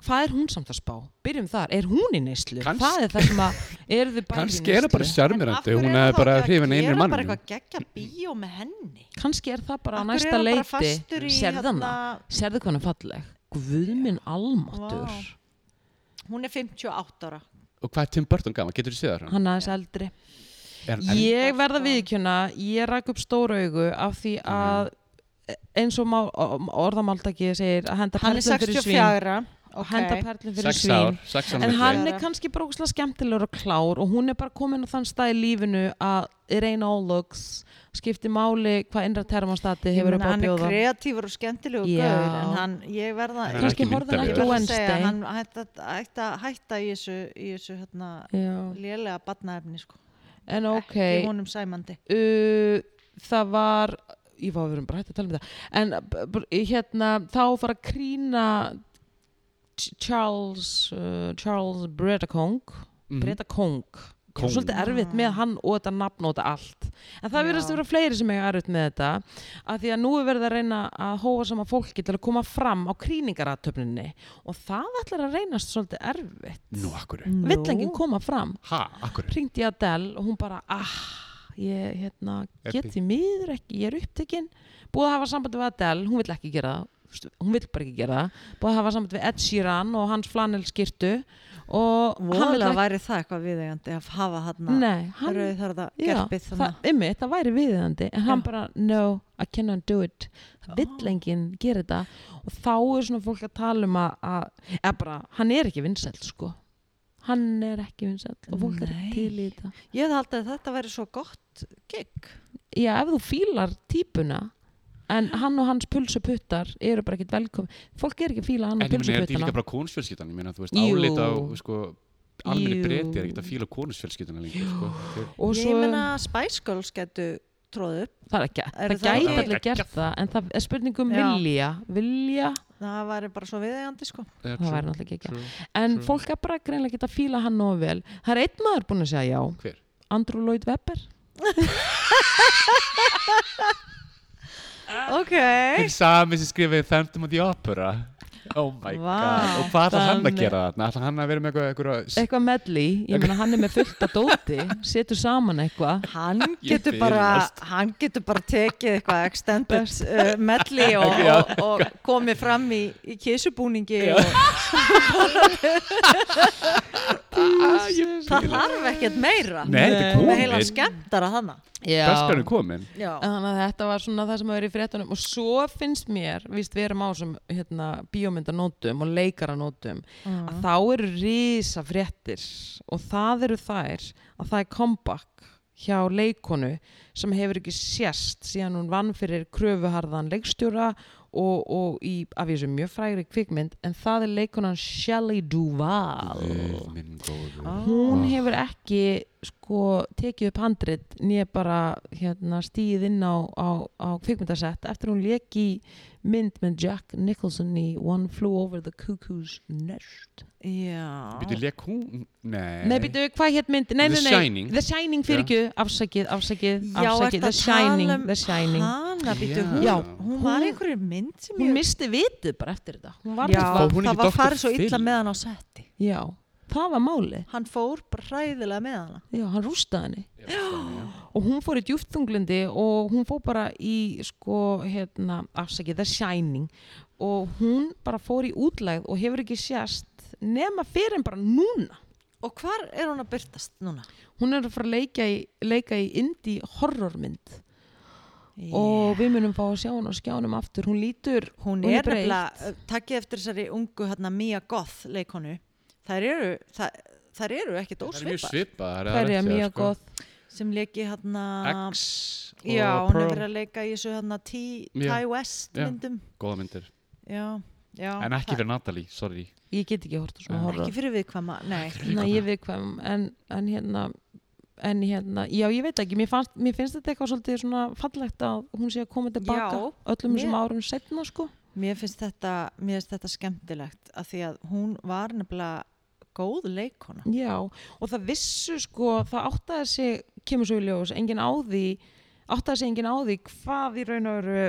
hvað er hún samt að spá? Byrjum þar, er hún í neyslu? Það er það sem að eru þið bæði í Kannski er það bara neyslu? sjarmirandi, hún hefði bara hrifin einir Það er bara mannum eitthvað geggja bíó með henni kannski er það bara hverju næsta er bara leiti í sérðu hana, hérna- sérðu hvað hann er falleg Guðminn almatur Vá. Hún er 58 ára Og hvað er Tim Burton gaman? Getur þú séð það? hann aðeins eldri Er ég verða viðkjöna, ég rak upp stóra augu af því að eins og má, orðamáltaki segir að henda er perlum fyrir svín 64 og henda perlum fyrir Sex svín ár, sex ár en hann er kannski bara ógustlega skemmtilegur og klár og hún er bara komin á þann stað í lífinu að all looks skipti máli hvað innra termostati hefur upp á að hann er bjóða. kreatífur og skemmtilegu Já. gaur en hann, ég verða er kannski myndarlegur. ekki segja, Wednesday hann hætti að hætta, hætta í þessu, í þessu hérna, lélega batnaefni sko. En ok. ekki honum sæmandi. Uh, það var ég var að vera bara hægt að tala um þetta en hérna þá fara að krýna Ch- Charles uh, Charles Bredakong Mhm. Bredakong Kóng. svolítið erfitt með hann og þetta nafn og þetta allt. En það verðast að vera fleiri sem eiga erfitt með þetta að því að nú er verið að reyna að hóa sama fólki til að koma fram á krýningaratöfninni og það ætlar að reynast svolítið erfitt. Nú, akkur vill enginn koma fram? Ha, akkur ringdi ég Adele og hún bara ah, ég hérna, Epi. get því miður ekki, ég er upptekinn búið að hafa samband við Adele, hún vill ekki gera það. Hún vill bara ekki gera það. Búið að hafa samband við Ed Sheeran og hans flanelskirtu ekki væri það eitthvað viðeigandi að hafa hann hann, rauð þar það gerpið þannig það væri viðeigandi en hann Já. bara, no, I cannot do it. Það vill enginn gera þetta. Og þá er svona fólk að tala um að, að eða bara, hann er ekki vinsæll sko. Hann er ekki vinsæll og fólk er Nei. ekki til í þetta. Ég haldið að þetta væri svo gott gig. Já, ef þú fílar típuna en hann og hans pulsuputtar eru bara ekkert velkomin fólk er ekki að fíla hann En og ég meina, er þetta ekki pulsuputtana líka bara konusfjölskyldan? Ég meina, þú veist, Jú. álita á, sko, almenni breyti er ekkert að fíla konusfjölskylduna lengur, sko. Þeir- og Ég meina Spice Girls getu tróðu upp það er ekki, það það gæti allir gert það en það er spurning um Já. vilja vilja, það væri bara svo viðeigandi sko Eh, það true, væri náttúrulega ekki true. en True. fólk er bara greinlega ekki að fíla hann nógu vel það er einn maður búinn að segja já Hver? Andrew Lloyd Webber Ok Hinn sami sem skrifaði Phantom of the Opera. Oh my Vá. god. Og hvað ætlar hann að Þannig- gera þarna? Ætlar hann að vera með eitthvað, eitthvað, eitthvað medley, ég meina hann er með fullt að dóti setur saman eitthvað Hann Ég getur bara fyrirlest. hann getur bara tekið eitthvað extended uh, medley og, Já. og, og komið fram í, í kísubúningi og Ah, það fíla. þarf ekkert meira Nei, þetta er Nei. með heila skemmtara þannig Daskan er komin. Já. Þannig að þetta var svona það sem hefur í fréttunum og svo finnst mér, víst við erum á sem hérna, bíómyndanótum og leikaranótum Mm. að þá eru risa fréttir og það eru þær að það er comeback hjá leikonu sem hefur ekki sést síðan hún vann fyrir kröfuharðan leikstjóra og, og í af því sem mjög frægri kvikmynd en það er leikonan Shelley Duvall. Ah. hún hefur ekki sko tekið upp handrit nýja bara hérna stíð inn á, á, á kvikmyndasett eftir hún lék í mynd með Jack Nicholson í One Flew Over the Cuckoo's Nest Já. Býtu, leik hún? Nei. Nei, býtu, hvað hétt mynd? Nei, The nei, nei, Shining. The Shining fyrir ekki, afsakið, afsakið, Já, afsakið The Shining, um The Shining hana, býtu, hún, Já. hún var Hún- einhverju mynd sem Hún ég misti vitið bara eftir þetta Hún var Já, hún það ekki var farið svo illa með hann á setti já, það var málið. Hann fór bara hræðilega með hana. Já, hann rústaði henni. Já. og hún fór í djúftþunglindi og hún fór bara í sko, hérna, afsakið, The Shining. Og hún bara fór í útlægð og hefur ekki sést nema fyrir en bara núna. Og hvar er hún að byrtast núna? hún er að fara að leika í, leika í indie horrormynd. Og við munum fá að sjá hún á skjánum aftur. Hún lítur, hún hún er er breytt. takkið eftir þessari ungu hérna, Mia Goth leikonu þær eru, það, þær eru ekkit er ósvipar svipað. hverja mjög sko. gott sem leiki hérna X já, hún er verið að leika í þessu hérna T, Já. Ty West Já. myndum Góða myndir. já, já En ekki fyrir Natalie, sorry. ég get ekki hort ekki fyrir viðkvæma, nei Nei, ég veit hvað, en, en hérna en hérna, já ég veit ekki mér, fannst, mér finnst þetta eitthvað svolítið svona fallegt að hún sé að koma tilbaka Já, öllum þessum árum setna sko mér finnst þetta, mér finnst þetta skemmtilegt af því að hún var nefnilega góð leikona já, og það vissu sko það áttaði sig, kemur svo í ljós engin á því, áttaði sig engin á því hvað í raun og veru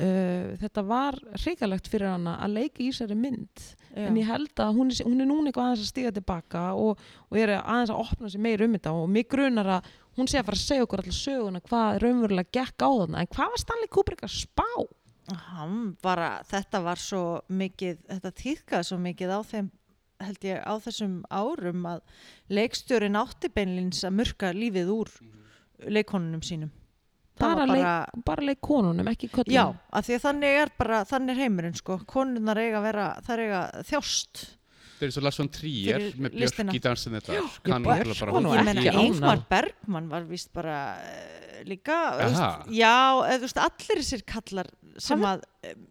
uh, þetta var hrikalegt fyrir hana að leika í þessari mynd Já. en ég held að hún er, hún er núna eitthvað aðeins að stiga tilbaka og, og er aðeins að opna sig meir um þetta og mig grunar að hún sé að fara að segja okkur allir söguna hvað raunverulega gekk á þarna en hvað var Stanley Kubrick að spá? hann bara, þetta var svo mikið þetta týðkaði svo mikið á þeim held ég á þessum árum að leikstjórin átti beinlins að murka lífið úr leikonunum sínum. Bara, var leik, bara leik konunum, ekki köllum Já, af því að þannig er bara, þannig er heimurinn sko, konunnar eiga að vera, það eiga þjást. Það er svo Lars von Trier með Björk í dansin þetta Já, Björk bara nú Ég ánægð. Ingmar Bergman var víst bara uh, líka, veist, já, eða, þú veist, allir þessir kallar sem að um,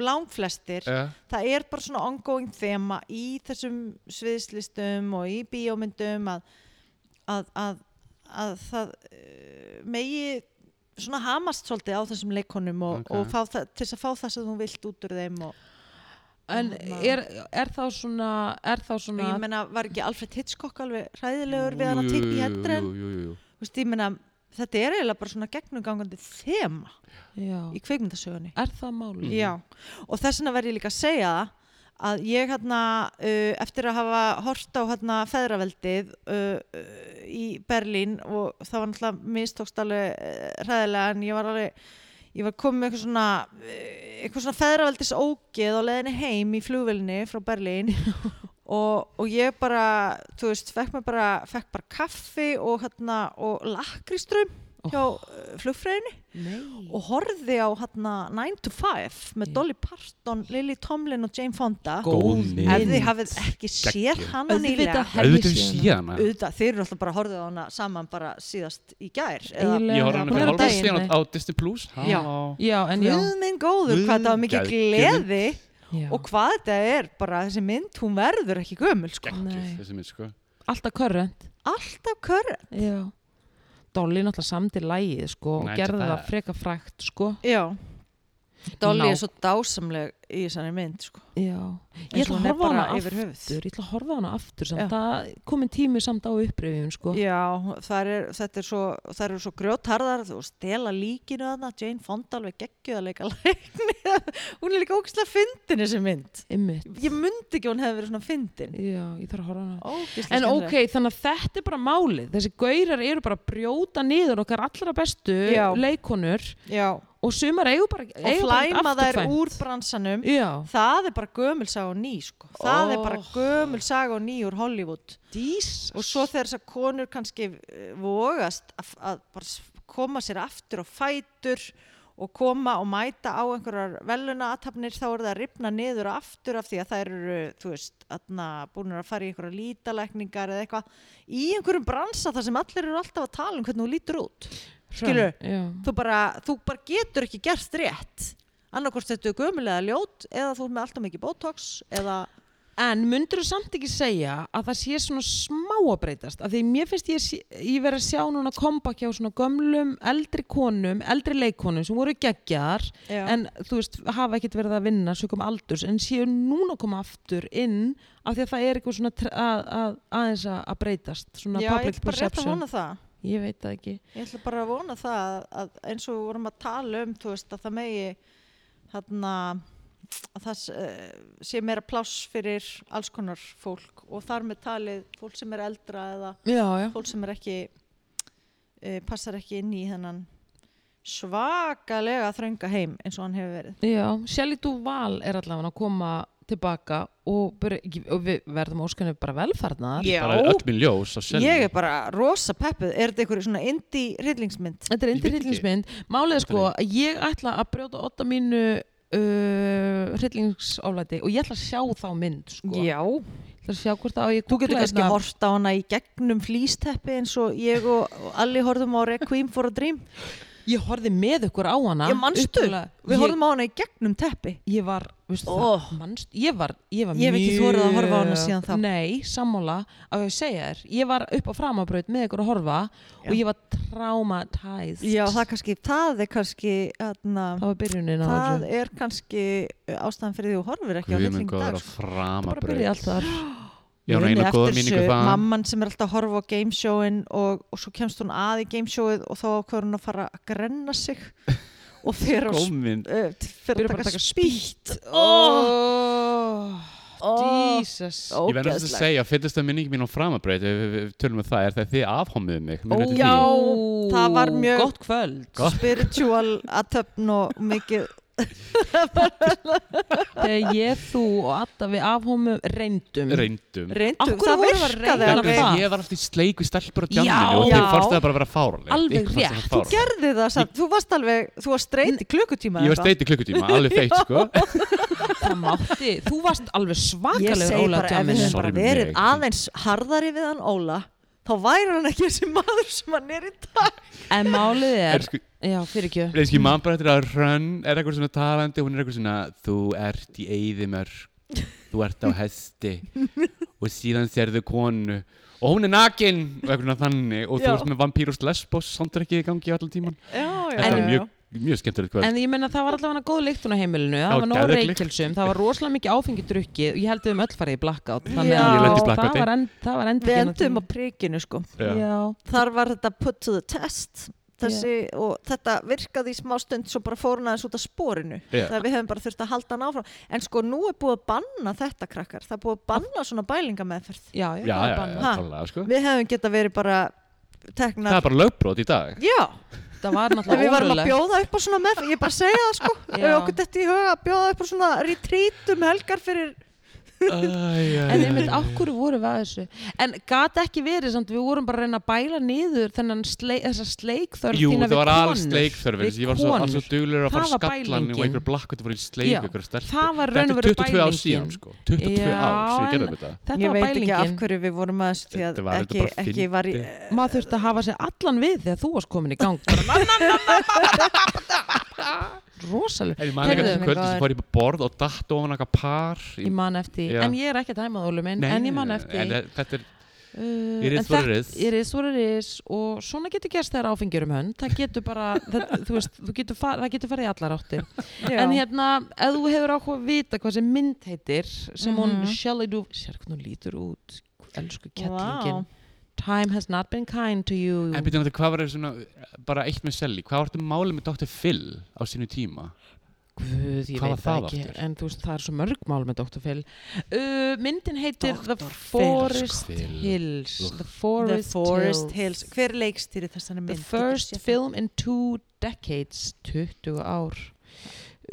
langflestir, Uh, það er bara svona ongoing þema í þessum sviðslistum og í bíómyndum að, að, að, að það uh, megi svona hamast svolítið á þessum leikonum og, Ok. og fá það, til þess að fá það sem þú vilt út úr þeim og, En Hérna. er, er þá svona er þá svona ég meina, var ekki Alfred Hitchcock alveg hræðilegur við hann að tippa í hendren Jú, jú, jú, jú. Þú veist, ég meina, þetta er eiginlega bara svona gegnumgangandi þema já, í kveikmyndasögunni er það máli? Já, og þess vegna verð ég líka að segja að ég hérna uh, eftir að hafa hort á hérna feðraveldið uh, uh, í Berlín og það var náttúrulega mistókst alveg uh, hræðilega en ég var alveg ég var komið með eitthvað svona uh, eitthvað svona feðraveldis ógeð á leiðinni heim í flugvelni frá Berlín og, og ég bara þú veist, fekk mér bara, fekk bara kaffi og hérna og lakriström hjá oh. flugfræðinni Nei. og horfði á hérna 9 to 5 með Já. Dolly Parton, Lily Tomlin og Jane Fonda. Ef þið hafið ekki séð hana nýlega. Auðvitað hana. hana. Þeir eru alltaf bara horfið á hana saman bara síðast í gær eða, Ég horfði Hún hann er á fyrir hálfa daginn, síðan á Disney Plus. Já. Já, en já, góður, hvað það var mikið gleði já. og hvað þetta er bara þessi mynd, hún verður ekki gömul sko. Nei. Geggjuð þessi mynd sko alltaf körrent alltaf körr Já Dolly náttúrulega samdi lægið sko og Nine to gerði það five. freka frækt sko já, Dolly Ná- er svo dásamleg í þessari mynd sko. Ég ætla að horfa hana aftur Ég ætla að horfa hana aftur komin tími samt á upprifjun sko. Já, það er, þetta er svo, svo grjótharðar, þú stela líkinu þarna, Jane Fonda alveg leikni, hún er líka ógislega fyndin þessi mynd. Einmitt. Ég myndi ekki hún hefði verið svona fyndin. Já, ég þarf að horfa hana. Ógislega En ok, þannig að þetta er bara málið. Þessi gaurar eru bara að brjóta niður okkar allra bestu Já. leikonur Já, og sumar eigu bara og flæma þær úr bransanum, Já, það er bara gömul saga og ný, sko. Það er bara Oh. gömul saga og ný úr Hollywood. dís Og svo þegar þessar konur kannski eh, vogast að, koma sér aftur á fætur og koma og mæta á einhverjar veluna aðtapnir þá er það að ripna niður aftur af því að þær eru, þú veist, aðna, búin að fara í einhverjar lítalækningar eða eitthvað í einhverjum bransa þar sem allir eru alltaf að tala um hvernig þú lítur út. Skilurðu? Já. Þú bara, þú bara getur ekki gerst rétt. Annarkvort þetta er gömulega ljót eða þú ert með alltaf mikið botox eða, En myndur þú samt ekki segja að það sé svona smá að breytast? Af því mér finnst ég, ég verið að sjá núna kompakja á svona gömlum, eldri konum, eldri leikonum sem voru geggjar Já. en þú veist, hafa ekkert verið að vinna sökum aldurs en séu núna koma aftur inn af því að það er eitthvað svona tre- að, að, aðeins að, breytast, svona já, ég public ætla bara rétt að perception. vona það. Ég veit það ekki. Ég ætla bara að vona það að, eins og við vorum að tala um, veist, að það megi þarna að það uh, sé meira pláss fyrir alls konar fólk og þar með talið fólk sem er eldra eða Já, já. fólk sem er ekki uh, passar ekki inn í þennan svakalega þrönga heim eins og hann hefur verið. Já, Shelley Duval er allavega að koma tilbaka og, bara, og við verðum óskanum bara velfarnar. Bara öll minn ljós ég er bara rosa peppuð. Er þetta einhverju svona indie hryllingsmynd? Þetta er Ég veit indi ekki. hryllingsmynd. Málið er sko að ég ætla að brjóta otta mínu uh, hryllingsoflæti og ég ætla að sjá þá mynd sko. Já. Ég ætla að sjá hvort að ég Þú getur kannski hérna- horft á hana í gegnum flýsteppi eins og ég og Alli horfðum á Requiem for a Dream. Ég horfði með ykkur á hana. Ég upphaflega. við horfðum á hana í gegnum teppi. Ég var, veistu Oh. það, manst, ég var, ég var Ég hef ekki mjög- þorað að horfa á hana síðan þá. Nei, sammála, að ég segja þér, ég var upp á framabraut með ykkur að horfa Já. og ég var traumatized. Já, það, kannski, það er kannski, atna, það var byrjunin á það þessu. er kannski ástæðan fyrir því þú horfir ekki á Guð minn hrylling góður dag. að. Bara framabraut það Mamman sem er alltaf að horfa á gameshowin og, og svo kemst hún að í gameshowið og þá ákveður hún að fara að grenna sig og fyrir að, Góminn uh, fyrir að bara taka að taka spýtt. Oh, Oh, Jesus. Ég þess að segja, fyllist að minningi mín á við, við tölum um það, er þegar þið afhómið mig munið já. því? það var mjög- Gott kvöld. Gott. spiritual aðtöfn og mikið þegar ég, þú og Adda við afhómum reyndum. Reyndum. Reyndum, Af hverju það virkaði alveg það? ég var alltaf í sleik við stelpur á Já, djamminu og já. þeim fannst það bara að vera fáralegt Alveg rétt. Þú gerði það samt, þú varst alveg, þú varst streit í klukkutíma ég var steit í klukkutíma, alveg feitt sko. Það mátti, þú varst alveg Ég svakalegur segi Óla bara, ef við hefum bara verið aðeins harðari við hann Óla þá væri hann ekki þessi maður sem hann er í dag. En málið er er, sko, já, fyrir ekki Ég skil mann bara eftir að Hrönn er eitthvað svona talandi hún er eitthvað svona þú ert í eyðimörk þú ert á hesti. Og síðan sérðu konu og hún er nakin og eitthvað svona þannig og þú Já. ert með vampýrus lesbos samt er ekki í gangi allan tíman Já, já, þetta er mjög, mjög skemmtilegt kvöld En ég menna það var allavega góð lyktun á heimilinu, Já, það var nóg reykjelsum, það var rosalega mikið áfengi drukkið og ég held við um öll farið í blackout. Þannig Já. að það var, end, það var Við endingin á endum á prikinu sko Já. Já, Þar var þetta put to the test þessi, og þetta virkaði í smá stund svo bara fór hann aðeins út af sporinu Já. það við hefum bara þurft að halda hann áfram en sko nú er búið að banna þetta krakkar það er búið að banna svona bælingameðferð já, já, Já, það já, er já, bannað. Ha. klálega, sko. við hefum geta verið bara Það teknar er bara lögbrot í dag Já, Það var ef við náttúrulega varum að bjóða upp á svona með ég bara segja það sko, Já. okkur þetta í huga að bjóða upp á svona retreat um helgar fyrir En einmitt, ákvöru vorum við að þessu? En gat ekki verið, samt, við vorum bara að reyna að bæla niður þennan sleik, þessa sleikþörf Jú, þína það við var alls sleikþörfin ég var svo, alls svo duglur að fara skallan og bælingin. einhver blakkut var í sleik það var Þetta er veru 22 ár bælingin. síðan sko 22 Já, ár sem ég en- gerði þetta Þetta ég var veit ekki af bælingin. hverju við vorum að þessu því að ekki, ekki var í. Maður þurfti að hafa sig allan við þegar þú varst komin í gang. Rosalega. Ég man eftir kvöldi sem fór ég på borð og datt ofan eitthvað par Ég man eftir, en ég er ekki að dæma það, Óli minn, en ég man eftir. En þetta er, Uh, It is en what þetta- it is. It is what it is og svona getur gerst þegar áfengjur um hönd það getur bara, það, þú veist, þú getur far, það getur farið í allar áttir Já. en hérna, ef þú hefur áhuga að vita hvað sem mynd heitir sem hún Mhm. Shelley Duvall, sér hvernig hún lítur út elsku kettlingin Vá. Time has not been kind to you en byrjum þetta hvað var svona bara eitt með Selly, hvað vartu málið með Dr. Phil á sínu tíma? Guð, ég Hvað var veit það það ekki aftur? en þú veist, það er svo mörg mál með Dr. Phil uh, myndin heitir The Dr. Forest Phil. Hills. The The Forest, Forest Hills. Hills hver leikstýri þessari mynd The first það? film in two decades 20 ár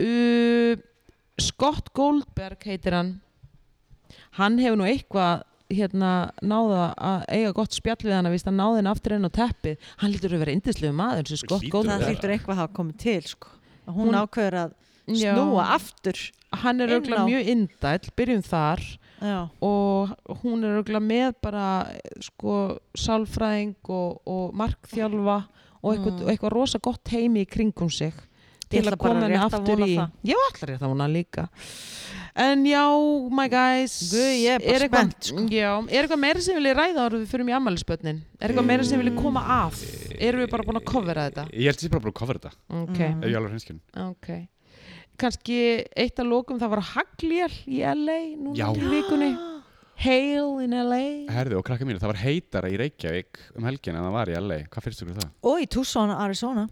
uh, Scott Goldberg heitir hann hann hefur nú eitthvað hérna náða að eiga gott spjall við hann að víst að náði hann aftur inn á teppið hann lítur að vera indislegu maður að það Goldberg vera. hlýtur eitthvað að hafa komið til sko. að hún, Hún- ákveður að Já. snúa aftur hann er auðvitað mjög indæll, byrjum þar já, og hún er auðvitað með bara sko sálfræðing og, og markþjálfa og eitthvað, Mm. eitthvað rosa gott heimi í kringum sig til að koma henni að aftur í það. já, allar er það vona líka en já, my guys Guð, ég er bara eitthvað, spennt, sko. já, er eitthvað meira sem við viljið ræða ára við fyrir í ammælisbönnin er eitthvað meira sem við viljið koma að? Erum við bara búin að covera þetta? Ég held að ég bara bara að cover þetta. Ok, Mm. ef ég alveg hinskinn ok. Kannski eitt að lókum það var haglél í LA núna Já. í vikunni. Hail in LA Herðu og krakka mínu, það var heitara í Reykjavík um helgina en það var í LA Hvað finnst ykkur um það? og í Tucson, Arizona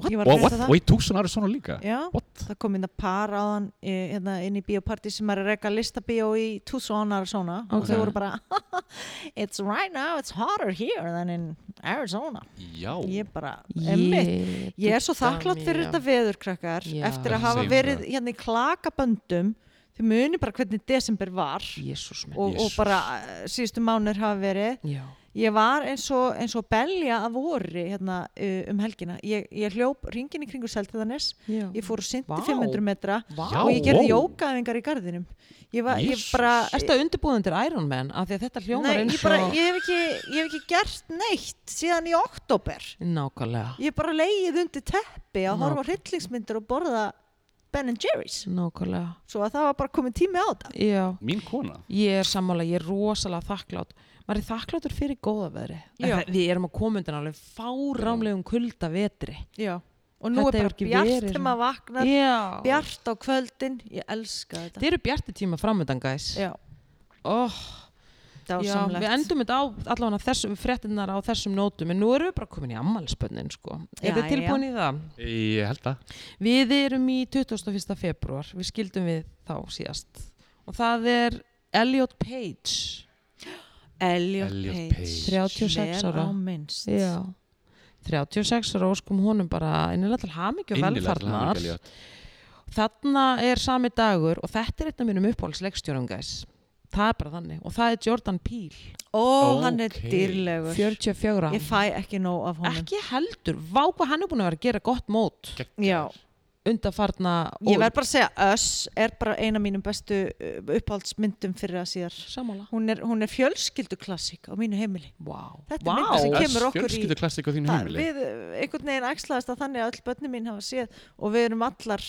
Og, og í Tucson er svona líka? Já, það kom inn að par á hann hérna, inn í bioparti sem er að reyka listabíó í Tucson, Arizona. Og Ok. þau voru bara It's right now, it's hotter here than in Arizona. Já. Ég bara, emmitt Ég, Ég er svo þakklátt fyrir þetta veður, krakkar, Já. eftir að hafa verið hérna í klakaböndum, þið muni bara hvernig desember var minn. og, og Jesus. bara eh, síðustu mánir hafa verið. Já, Ég var eins og, eins og belja af vori hérna uh, um helgina. Ég, ég hljóp ringin í kringu Seltiðanes, já. ég fór og synti Vá. 500 metra. Já. og ég gerði wow. jókaðingar í garðinum. Ég, var, ég bara... Ertu að undirbúða undir Iron Man af því að þetta hljómar Nei, eins ég, bara, og ég, hef ekki, ég hef ekki gert neitt síðan í oktober. Nákvæmlega Ég bara leið undir teppi að horfa á hryllingsmyndir og borða Ben Jerry's. Nákvæmlega Svo að það var bara komið tími á þetta. Já, Mín kona ég er sammála, ég er rosalega þakklátt maður er þakkláttur fyrir góða veðri. Við erum að koma undan alveg fárámlegum kulda vetri Já. Og nú Þetta er bara bjart verið þegar maður vaknar, Já. Bjart á kvöldin. Ég elska þetta. Þetta eru bjarti tíma framöndan, guys. Já, oh, við endum þetta á allavega þessum fréttinnar á þessum nótum. En nú erum við bara komin í ammælisbönnin sko. Er þið tilbúin í það? Ég held það. Við erum í 21. februar, við skildum við þá síðast. Og það er Elliot Page Elliot, Elliot Page. Page. 36 Vel ára. á minnst. Já. 36 ára og skum honum bara innilega til hamingju og velfarnar. þarna er sami dagur og þetta er einn af mínum uppáhaldsleikstjórum gæs það er bara þannig og það er Jordan Peele. Ó, hann er dýrlegur. 44 ára Ég fæ ekki nóg af honum. Ekki heldur, vá hvað hann er búin að vera að gera gott mót. Já, undarfarna ég verð bara að segja Us er bara eina af mínum bestu uh, uppáhaldsmyndum fyrir að síðar. Sammála. Hún er, hún er fjölskylduklassik á mínu heimili. Wow. Þetta er Vá. mynd sem kemur okkur í- Fjölskyldu klassik á þínu heimili? við uh, einhvern veginn æxlaðist að þannig að öll börnum mín hafa séð og við erum allar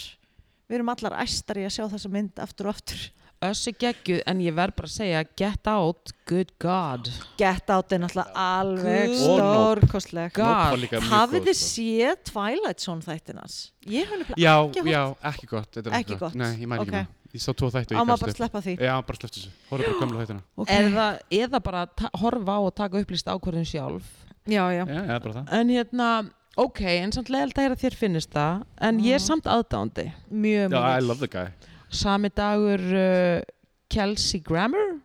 við erum allar æstar í að sjá þessa mynd aftur og aftur Össi geggjuð en ég verð bara að segja Get Out, good god. Get Out er náttúrulega alveg Nope. stórkostleg God. Hafið þið sko. séð Twilight Zone þættinas? Ég hef nefnilega Já, ekki já, ekki gott þetta var Ekki gott. Nei, ég mæli Ok. ekki með Ég sá tvo þættu á og ég maður bara upp. sleppa því? Já, bara slepptu þessu. Hóru bara gömlu þættina. Eða, eða bara ta- horfa á og taka upplýst ákvörðin sjálf? Já, já, Já, já, bara það. En hérna, ok, en samt leðalt að heyra þér finnist það en ég er samt aðdándi mjög Já, I mjög love the guy sami dagur uh, Kelsey Grammer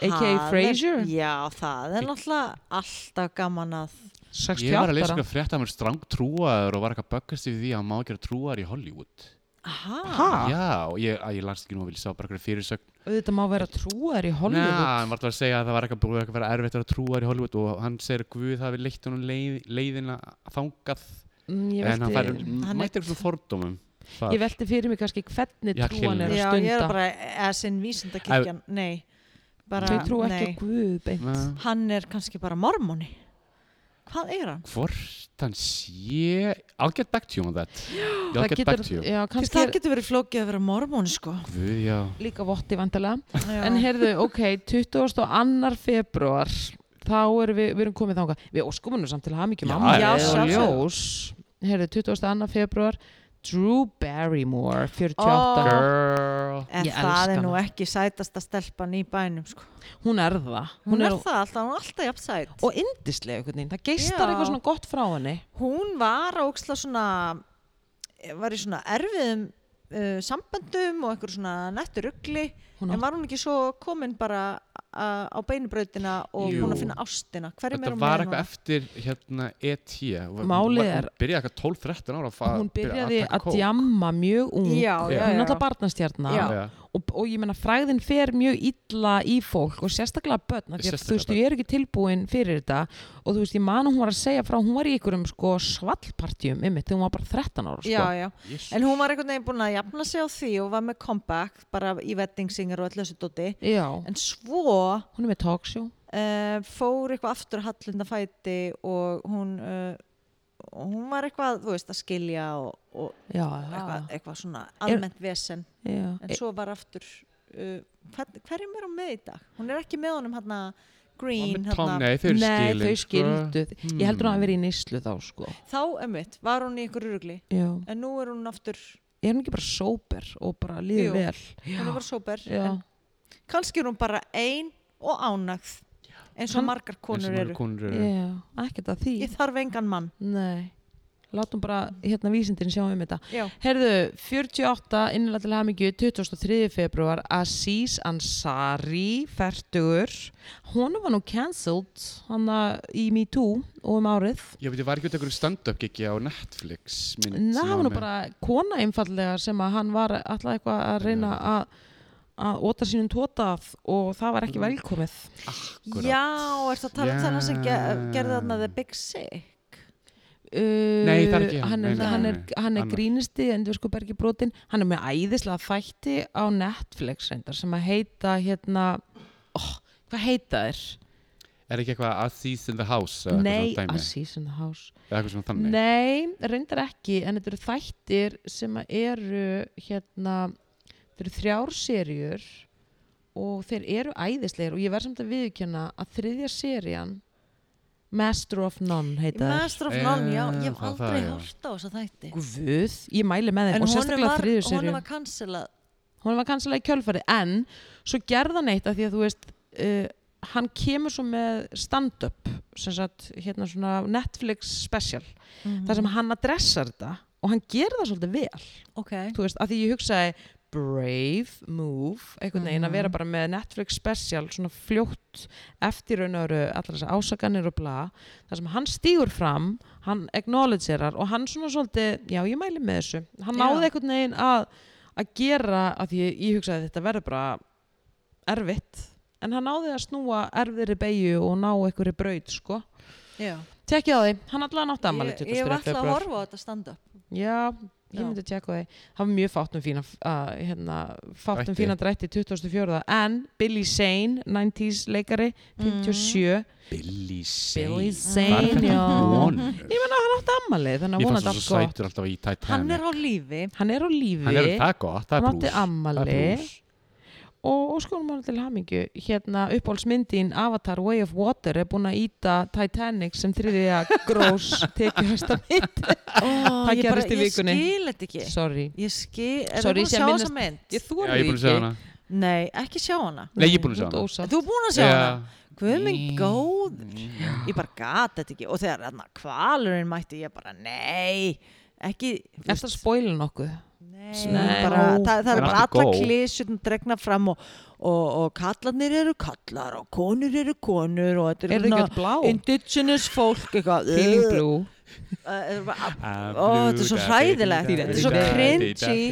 a.k.a. Frasier. Já, það er náttúrulega alltaf gaman að Ég var 68 að lesa ára eitthvað frétt að mér strang trúaður og var eitthvað böggast yfir því að hann má ekki vera trúaður í Hollywood. Aha, Ha? Já, og ég, að ég las ekki nú að vilja sá bara eitthvað fyrirsögn. Auðvitað má vera trúar í Hollywood. hann var að segja að það var eitthvað búið að vera erfitt að vera trúaður í Hollywood og hann segir að Guð hafi leitt honum leið, leiðina þangað. Mm, en hann fær Hann mætti eitthvað fordómum þar. ég velti fyrir mig kannski hvernig Já, trúan er að Já, ég er stunda bara as in vísindakirkjan Nei, bara þau trú ekki nei. á Guð beint. Hann er kannski bara mormoni Hvað er hann? Hvort hann sé I'll get back to you on that I'll það get back to you já, Kannski það getur verið flókið að vera mormoni sko Guð, já líka votti vantilega Já. En heyrðu, ok, 22. februar þá erum við, við erum komið þangað við óskum hennu samt til hamingjum Já, amma já, og sjálfsögðu. ljós heyrðu, 22. februar Drew Barrymore 48 Ó. Girl. En Ég það er nú ekki sætasta stelpan í bænum sko. hún er það. Hún, er, það alltaf, hún er alltaf jafn sæt. Og indislega það geistar Já. eitthvað svona gott frá henni. Hún var óksla svona var í svona erfiðum uh, samböndum og einhver svona nettur hún en var hún ekki svo komin bara á beinubrautina og Jú. búin að finna ástina hverjum er Þetta hún var eitthvað eftir hérna E.T. Hún- Málið hún- er- Hún byrjaði eitthvað 12-13 ára að hún byrja byrjaði að kók. djamma mjög ung Já, hún já, er já. náttúrulega barnastjarnar Já. Já. og, og ég menna fræðin fer mjög illa í fólk og sérstaklega börn að þú veist, ég er ekki tilbúin fyrir þetta og þú veist, ég man að hún var að segja frá hún var í einhverjum sko svallpartjum ymmit þegar hún var bara 13 ára sko. Já, já. Jesus. En hún var einhvern veginn búin að jafna sig á því og var með comeback bara í wedding singer og öllu þessu dóti já, en svo hún er með talkshow uh, fór eitthvað aftur hallunda fæti og hún uh, og hún var eitthvað, þú veist, að skilja og, og já, eitthvað, eitthvað svona almennt vesen já. en svo var aftur uh, hvern, hverjum er hún með í dag? Hún er ekki með honum hérna Green Tom, hérna, nei, þau eru Nei, skilin þau sko. skildu ég heldur hún að Hmm. vera í nýslu þá sko þá emmitt var hún í ykkur rugli já. en nú er hún aftur, er hún ekki bara sober og bara líður vel hún er bara sober já. en kannski er hún bara ein og ánægð eins og margar konur eru. konur eru. já, ekkert að því. Ég þarf engan mann. Nei, látum bara hérna vísindin sjá um þetta. Já, Herðu, 48 innilega til hamingju 23. februar Aziz Ansari færtugur honum var nú cancelled hann í Me Too og um árið. Já, veit, ég var ekki út einhverju stand-up gigi á Netflix hann var nú bara kona einfallega sem að hann var alltaf eitthvað að reyna að að óta sínum tótað og það var ekki Mm. velkomið Akkúrat. já, ertu að tala um þennan sem ge gerði þarna The Big Sick uh, Nei, það er ekki hann. hann er, Nei, nei, hann er, nei, hann er annar. grínisti en þú sko bergi brotin hann er með æðislega þætti á Netflix reyndar sem að heita hérna oh, hvað heita þér? Er ekki eitthvað Aziz in the House Nei? Aziz in the House Eða eitthvað svona þannig Nei, reyndar ekki en þetta eru þættir sem að eru hérna þetta eru þrjár serjur og þeir eru æðislegir og ég verð samt að viðkjöna að þriðja serían Master of None heita þær Master of None, já, ég hef það- aldrei það, já. hort á þessa þætti. Guð, ég mæli með þeim en og honum sérstaklega var, þriðju honum var cancelað hún var kannski í kjölfarið en svo gerða neitt að því að þú veist uh, hann kemur svo með stand-up sem sagt hérna svona Netflix special Mhm. þar sem hann adressar þetta og hann gerir það svolítið vel. Ok, þú veist, að því ég hugsaði brave move einhvern veginn að vera bara með Netflix special svona fljótt eftir raun og veru allar þessar ásakanir og bla. Þar sem hann stígur fram hann acknowledgerar og hann svona svolítið já ég mæli með þessu. Hann Já. náði einhvern veginn að, að gera að því ég hugsaði að þetta verður bara erfitt en hann náði að snúa erfiðri beigju og ná einhverju braut sko. Tekkið á því, hann allavega nátti ammali Ég, ég var alltaf að horfa á þetta stand-up. Já, ég myndi að tjekka því. Það var mjög fátt um fína uh, hérna, fátt um fína drætti 2004 en Billy Zane, 90s leikari 57, Billy Billy Zane Zane já. Honum. Ég menna hann átti ammali þannig að hún átti allt gott. Hann er á lífi. Hann er á lífi. Hann er það gott, það er Hann átti blús ammali og, skoðum hann til hamingju hérna uppáhaldsmyndin Avatar Way of Water er búin að íta Titanic sem þriðja grós tekjuhæsta mynd Ó, Það ég gerðist í ég vikunni. skil þetta ekki. Sorry Ég skil, er það búin að sjá þessa mynd? Ég þú Já, ég er búin að segja hana Nei, ekki sjá hana. Nei, ég er búin að sjá hana. Þú er búin að sjá Já. hana? Guð minn góður. Ég bara gat þetta ekki. Og þegar þarna kvalurinn mætti, ég bara, nei, ekki, Eftir að spoila nokkuð Nei, bara, það, það En er bara alla klísjum dregna fram og, og, og kallarnir eru kallar og konur eru konur og þetta Er er það indigenous fólk eitthvað. Feeling blue. Bara- Ah, Ó, þetta er svo hræðilegt, þetta er svo cringy.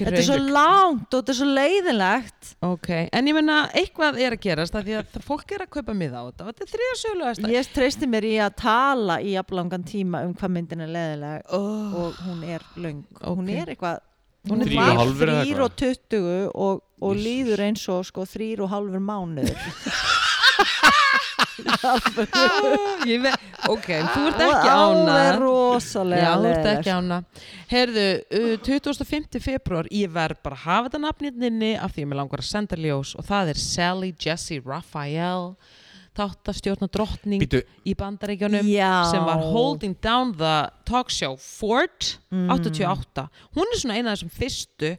Þetta er svo langt og þetta er svo leiðilegt ok, en ég menna eitthvað er að gerast af því að það- fólk er að kaupa miða á þetta. Og þetta er þriða sögulegasta ég treysti mér í að tala í jafnlangan tíma um hvað myndin er leiðileg oh. og hún er löng. Hún Ok. er eitthvað Hún er Þrír og var hálfur eða þrýr og tuttugu og, og líður eins og sko þrýr og hálfur mánuður. Ég ve ok, þú ert ekki ána rosalega Já, þú ert ekki ána Herðu, uh, 25. februar ég verð bara að hafa þetta nafninni af því að mér langar að senda ljós og það er Sally Jessie Raphael þáttastjórna drottning Býtu, í bandaríkjunum Já. sem var Holding Down the Talk Show Ford Mm. 88 hún er svona eina af þessum fyrstu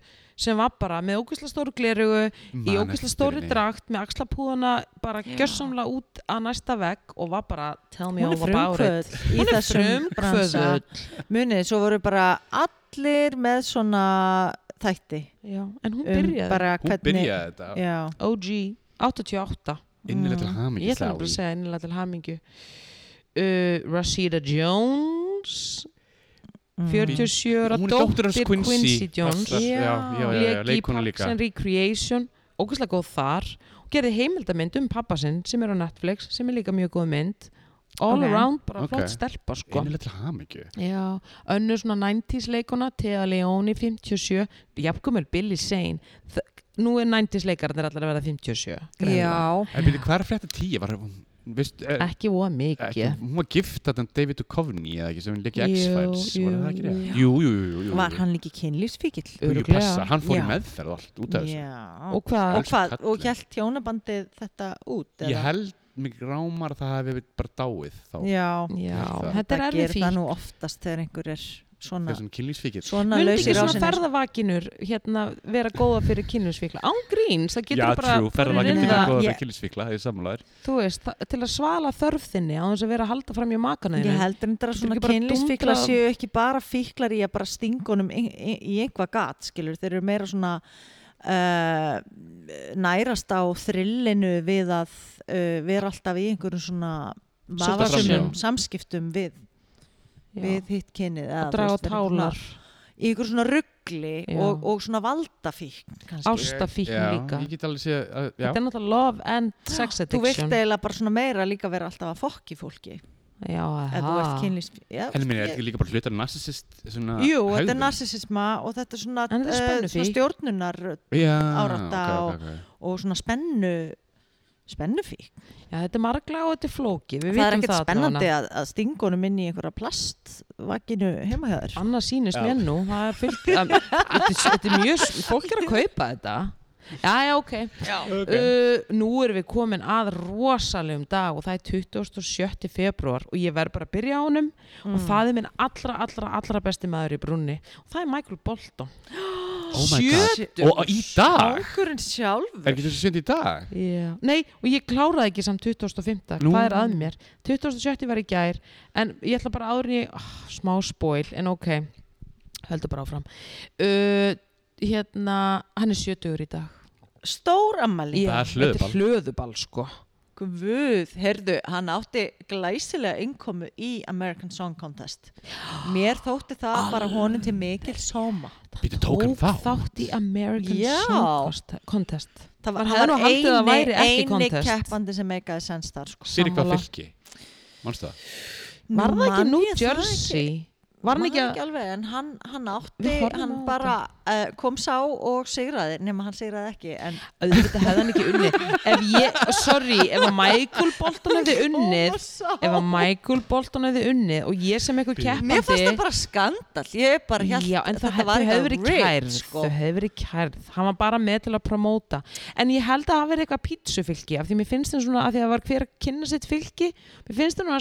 sem var bara með ógæsla stóru glerugu í Man ógæsla eftir stóri henni. drakt með axlapúðana bara gjörsamlega út að næsta vegg og var bara tell me all about it. Frumkvöð í Hún er þessum bransa. Frumkvöðull. munið, svo voru bara allir með svona þætti Já, en hún um byrjaði. bara hún hvernig byrjaði þetta. Já, OG 88 Innilega til ég hamingi ætla bara að segja innilega til hamingju. Uh, Rashida Jones Mm. 47 ára Hún er dóttir Quincy. Quincy Jones. Leikuna Parks líka. And Recreation ógæslega góð þar. Og gerði heimildamynd um pappa sinn sem er á Netflix sem er líka mjög góð mynd. All Ok. around, bara Ok. flott stelpa sko. Innilega til hamingi Já, önnur svona 90s leikuna Thea Leoni 57 Jafnkumel Billy Zane Nú er 90s leikarnir allar að vera 57 greinilega. já, En byrju, hvað er frétta tíu? Var, hún- veist, er, Ekki óa ekki, mikið hún var gift þetta David Duchovny eða ekki sem hún leikir Jú, X-Files jú, var það ekki rétt? jú. Jú, jú, jú, var hann líki kynlífsfíkil Jú, passa, hann fór í meðferð og allt út af þessu. Og hvað? og, hvað, og kallinn. hjælt hjónabandið þetta út Ég eða? held mig rámar að það hefði bara dáið þá já, Já, Það- þetta er það erfið gerir það fík nú oftast þegar einhver er svona, svona lausir ekki á svona sinni ferðavakinur hérna vera góða fyrir kynlífsvíkla án gríns, það getur Já, bara trú, það, að góða fyrir kynlífsfíkla, það er sammálaður. Þú veist, það, til að svala þörf þinni á þess að vera að halda fram í makana Ég þínum. held reyndar að svona dundrað- séu ekki bara fíklar í að bara stingunum í, í, í einhvað gat, skilur, þeir eru meira svona uh, nærast á þrillinu við að uh, vera alltaf í einhverjum svona framhjá. samskiptum við, Já. við hitt kynið eða, að draga tálar í einhver svona ruggli og, og svona valdafík kannski. Ástafíkn líka. Að- já þetta er náttúrulega love and sex Þú vilt addiction eiginlega bara svona meira líka vera alltaf að fokki fólki já, ef þú ert aha. kynlífsfík Já, En mér er ég- ekki líka bara hlutar narsisist svona Jú, þetta er hegðun? narsisisma og þetta er svona, þetta spennufík. svona stjórnunar Já, árátta ok, og- ok, ok. og svona spennu spennufík. já, þetta er marglega og þetta er flóki við Það er ekkert spennandi að, að stingunum inn í einhverja plastvaginu heima hjá þér. annað sýnist Já. mér nú það er fyllt að, þetta, er- þetta er mjög fólk er að kaupa þetta já, já, ok uh, nú erum við komin að rosalegum dag og það er 27. februar og ég verð bara að byrja á honum Mm. og það er minn allra, allra, allra besti maður í brunni og það er Michael Bolton Oh my god. Sjötugur. Og í dag? Ákurinn sjálfur. Er ekki þessi sjönd í dag? Já. Nei, og ég kláraði ekki samt 25. Nú. Hvað er að mér? 27. var í gær en ég ætla bara áður en ég oh, smá spoil, en ok heldur bara áfram uh, hérna, hann er 70 í dag Stór ammali. Það er þetta er hlöðuball sko Guð, heyrðu, hann átti glæsilega innkomu í American Song Contest. Mér þótti það bara honum til mikil sóma. Býtu tók hann þá? þátt í American Já. Song Contest Það var það væri eini, eini keppandi sem meikaði sens þar sko. Fyrir hvað Sammála. fylki? Manstu það? Var það ekki New Jersey? Var hann ekki það ekki alveg, en hann, hann átti, hann bara uh, kom sá og sigraði, nema hann sigraði ekki, en auðvitað hefði hann ekki unnið. Ef ég, sorry, ef að Michael Bolton hefði unnið ef að Michael Bolton hefði unnið og ég sem eitthvað keppandi Mér fannst það bara skandal, ég bara held Já, en það þetta var hefði verið kærð sko. þau hefði verið kærð, hann var bara með til að promóta. En ég held að það verið eitthvað pítsufylki af því mér finnst það svona að því að það var hver að kynna sitt fylki, mér finnst það nú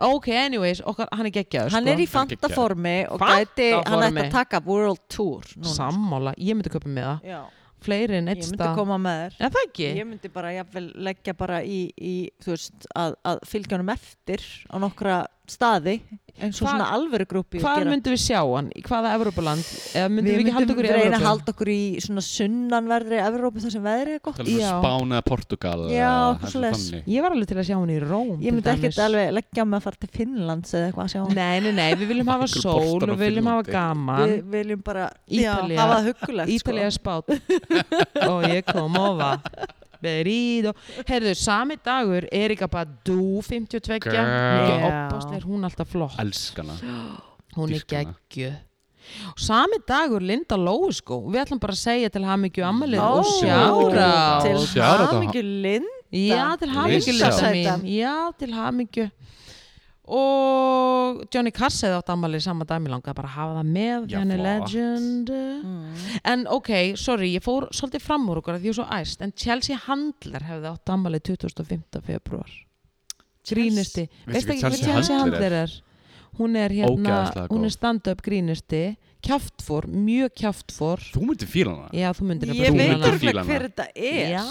að anyways, okkar, hann er geggjaður Hann sko. er í fantaformi og Fanta gæti, hann ætti að taka World Tour núna. sammála, ég myndi köpa með það Já, fleiri en ég eitt myndi stað koma með þér. er það ekki? Ég myndi bara jafnvel leggja bara í, í þú veist, að, að fylgja honum eftir á nokkra staði eins og Hva- svona alvöru grúpi hvað myndum við sjá hann, í hvaða Evrópuland? Eða myndum við, Við ekki halda myndum okkur í reyna að halda okkur í svona sunnanverðri Evrópu þar sem veðrið er gott. Já. Spán eða Portugal Já, ég var alveg til að sjá hann í Róm Ég myndi ekkert alveg leggja á mig að fara til Finnlands eða eitthvað að sjá hann. nei, nei, nei, við viljum hafa sól og við viljum hafa gaman. Við viljum bara já, hafa það huggulegt Ítalía spát og ég kom over Berido Herðu, sami dagur Erika Badu 52 Girl. Mikið Já. opbáslega, hún er alltaf flott. Elskana. hún er geggjuð Sami dagur Linda Lóiskó við ætlum bara að segja til hamingju ammalið og sjára Til hamingju Lind Já, til hamingju Linda. Linda mín. Já, til hamingju og Johnny Cass hefði átt ammalið sama dæmi langa bara að hafa það með Já, henni flott. legend mm. En ok, sorry, ég fór svolítið fram úr okkur að því ég er svo æst, en Chelsea Handler hefði átt ammali 25. februar. Grínisti. Veistu ekki hvað Chelsea Handler er? Hún er hérna, Ógeðslega hún góð. er stand-up grínisti, kjáftfór, mjög kjáftfór. Þú myndir fíla hana. Já, þú myndir Ég Þú veit fíla hana. hver þetta er Já,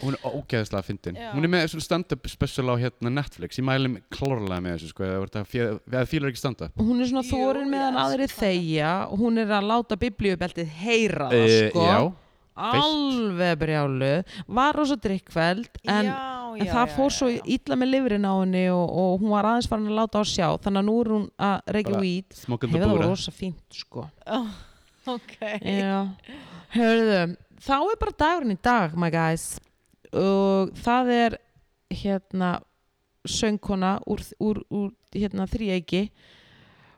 Hún er ógeðslega fyndin. Já. Hún er með svona stand-up special á hérna Netflix. Ég mæli mig klárlega með þessu, sko. að Eða fílar ekki stand-up. hún er svona þórin meðan elska aðri það. þegja og hún er að láta biblíubeltið heyra það, Eh, sko. Já. Alveg brjálu. Var rosa drikkveld, en já, En það fór svo illa með livrinn á henni og, og hún var aðeins farin að láta á sjá þannig að nú er hún að reykja the hefur það Buddha. rosa fínt sko oh, ok Já, hörðu þá er bara dagurinn í dag my guys og það er hérna söngkona úr, úr, úr hérna þrýegi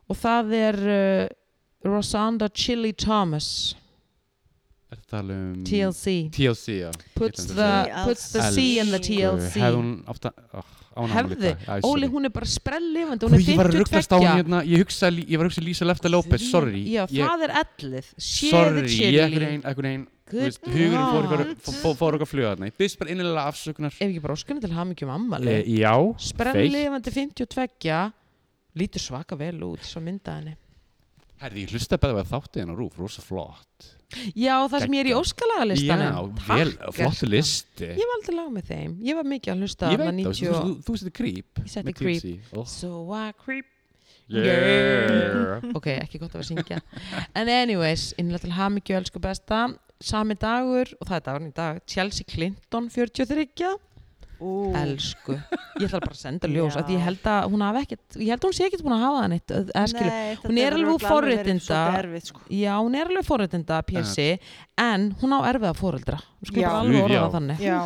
og það er uh, Rosanda Chili Thomas. Er um... TLC TLC, já. puts the, puts the C in the TLC Hefði hún átt að... Oh, Hefði, Óli hún er bara sprelllifandi hún er ég var að rugglast á 52 hún hérna, ég hugsaði, ég var að hugsa Lísa Lefta López, sorry. Já, ég, það er ellið. Sorry, ég chili ekkur einn, veist, hugurinn fór God. ykkur, fór, fór að fluga þarna. Ég byrst bara innilega afsökunar. Ef ekki bara óskunni til hamingjum ammali E, já, feitt. Sprelllifandi 52 Lítur svaka vel út Svo mynda henni Herði, ég hlusta bara að þátti hennar rúf, rosa flott. Já, það sem ég er í Geggjað. óskalaga Já, vel, flottu listi. Ég var aldrei lag með þeim Ég var mikið að hlusta Ég veit það, 90 þú, þú, setur creep. Ég með creep. Oh. So I creep Yeah. Ok, ekki gott að vera að syngja En anyways, innlega til hamingju elsku besta Sami dagur Og það er dagurinn í dag Chelsea Clinton 43 Ú, Elsku. Ég ætla bara að senda ljós að Ég held að hún hafi ekkert Ég held að hún sé ekkert búin að hafa það neitt skilur. Nei, Hún er alveg forréttinda. sko. Já, hún er alveg forréttinda PSC En hún á erfiða skulum Já. bara alveg orða þannig. Já,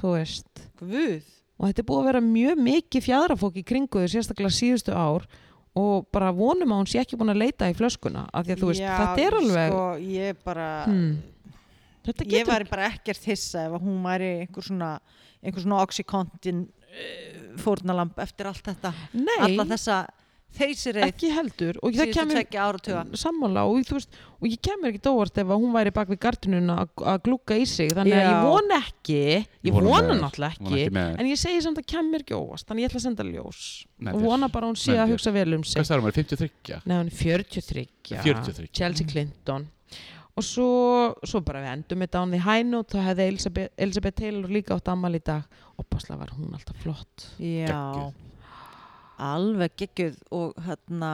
Þú veist. Guð. Og þetta er búið að vera mjög mikið fjadrafók í kringu þau sérstaklega síðustu ár og bara vonum að hún sé ekki búin að leita í flöskuna af því að þú veist, Já, þetta er alveg sko, ég bara hmm, ég getur væri bara ekkert hissa ef hún væri einhver svona einhver svona oxycontin uh, fórnalamb eftir allt þetta. Nei, alla þessa þeysireið ekki heldur. Og það síðustu kemur áratuga. Sammála. Og, þú veist, og ég kemur ekki dóvart ef hún væri bak við gardinuna að að glugga í sig. Þannig að Já. ég vona ekki. Ég vona þér. náttúrulega Vona ekki. ekki með þér. en ég segi samt að kemur ekki óvast þannig ég ætla að senda ljós. Nei, og er- vona bara hún sé að er- hugsa vel um sig. Hvað sagði hún, er 53? Nei, hún er 43 43. Chelsea Clinton og svo, svo bara við endum þetta án því hænút þá hefði Elizabeth, Elizabeth Taylor líka átt ammal í dag. Og basla var hún alltaf flott. Já, Geggjuð. alveg geggjuð og hérna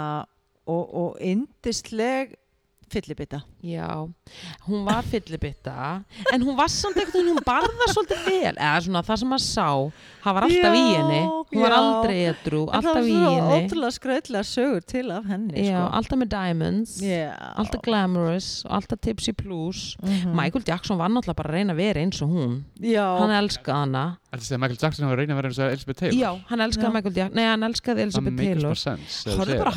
og, og indisleg fyllibita Já, hún var fyllibitta en hún var samt eitthvað, hún barða svolítið vel, eða svona það sem maður sá það var alltaf í Já, henni hún var já. aldrei edru, En það alltaf var í svona henni ótrúlega skröðlega sögur til af henni Já, sko. alltaf með diamonds Já. alltaf glamorous, alltaf tipsy plus Mhm. Michael Jackson var náttúrulega bara að reyna að vera eins og hún Já. hann elskaði hana að Michael Jackson hafa reynið að vera eins og Elizabeth Taylor Já, hann elskaði Já. Michael Jackson, nei hann elskaði Það Elizabeth Taylor Horfðu bara það.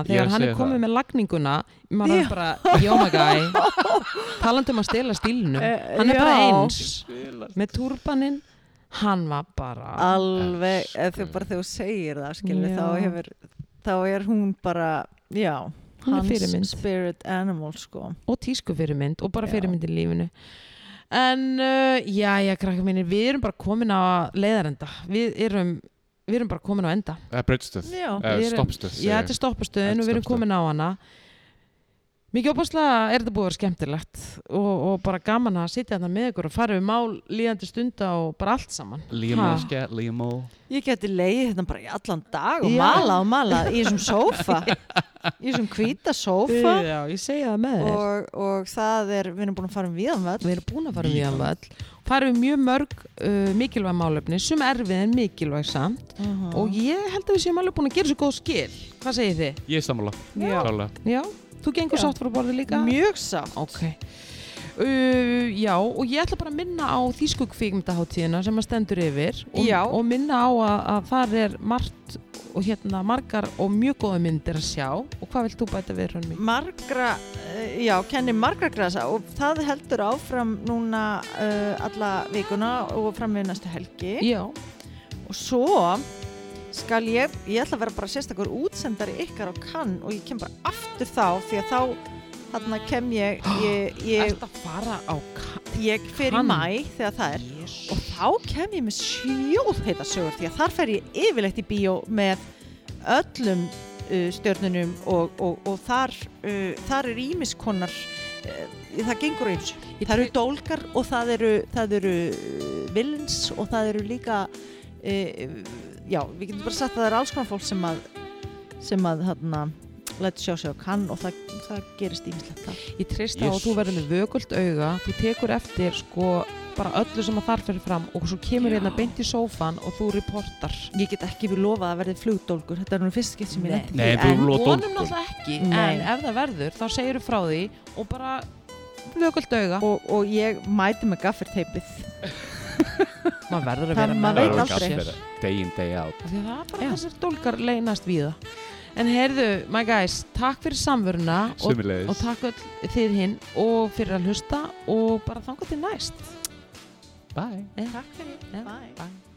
er þegar að hann er komið það. með lagninguna maður er bara, yo my guy talandi um að stela stílnum Eh, hann er bara já. eins með turbaninn hann var bara alveg, eða þú bara þegar þú segir það skilur, Já. þá hefur þá er hún bara, já Hún er hans fyrirmynd. spirit animal sko og tísku fyrirmynd og bara Já. fyrirmynd í lífinu en uh, já, já, krakka mínir við erum bara komin á leiðarenda við erum, við erum bara komin á enda Já. eða Við erum- stoppstöð já, þetta er stoppastöðin Þetta og er við erum stoppstöð. komin á hana mikið opaslega er þetta búið að vera skemmtilegt og, og bara gaman að sitja þarna með ykkur og fara við mál líðandi stunda og bara allt saman. Liam O ég geti leiði þetta bara í allan dag og Já. mala og mala í þessum sófa. Í þessum hvíta sófa. Já, ég segja það með þér. Og, og það er, við erum búin að fara um viðan völl. Við erum búin að fara við hann völl. Fara við mjög mörg uh, mikilvæg málefni sem erfið en mikilvæg samt. Mhm. og ég held að við séum alveg búin að gera svo góð skil. Hvað segir þið? Ég er sammála, Já. Þú gengur Já. sátt frá borði líka? mjög sátt Ok. Uh, já, og ég ætla bara að minna á þýsku kvikmyndaháttíðina sem að stendur yfir og, og minna á að, að þar er margt og hérna margar og mjög góða myndir að sjá og hvað vilt þú bæta við hrönn mín? margra, uh, já, kenni margra grasa og það heldur áfram núna uh, alla vikuna og fram við næstu helgi Já, og svo skal ég, ég ætla að vera bara sérstakur útsendari ykkar á kann og ég kem bara aftur þá því að þá þarna kem ég ég, ég, ert að fara á ég fer í mæ þegar það er. Jesus. og þá kem ég með sjóðheita sögur því að þar fer ég yfirleitt í bíó með öllum uh, stjörnunum og, og, og þar, uh, þar er ímiskonar uh, það gengur eins það eru dólkar og það eru, það eru uh, villains og það eru líka uh, já, við getum bara sagt að það er alls konar fólk sem að sem að hérna lætur sjá sig á kann og það, það gerist ímislegt þar Ég treysta á að Yes. þú verður með vökult auga þú tekur eftir sko bara öllu sem að þar fyrir fram og svo kemur hérna beint í sófan og þú reportar ég get ekki við lofa að það verði flugdólkur þetta er nú fyrst skipt sem ég Nei. lendi Nei, þú en- lofa- Og vonum dólgur. náttúrulega ekki Nei. en ef það verður þá segir þú frá því og bara vökult auga og, og ég mæti með gafferteipið maður verður að Það- vera maður með veit það aldrei. Day in, day out. Því að það er bara Já. þessir dólkar leynast víða en heyrðu, my guys, takk fyrir samveruna og, Sumulegis og takk öll þið hinn og fyrir að hlusta og bara þanga til næst. Bye. Takk fyrir, bye. Bye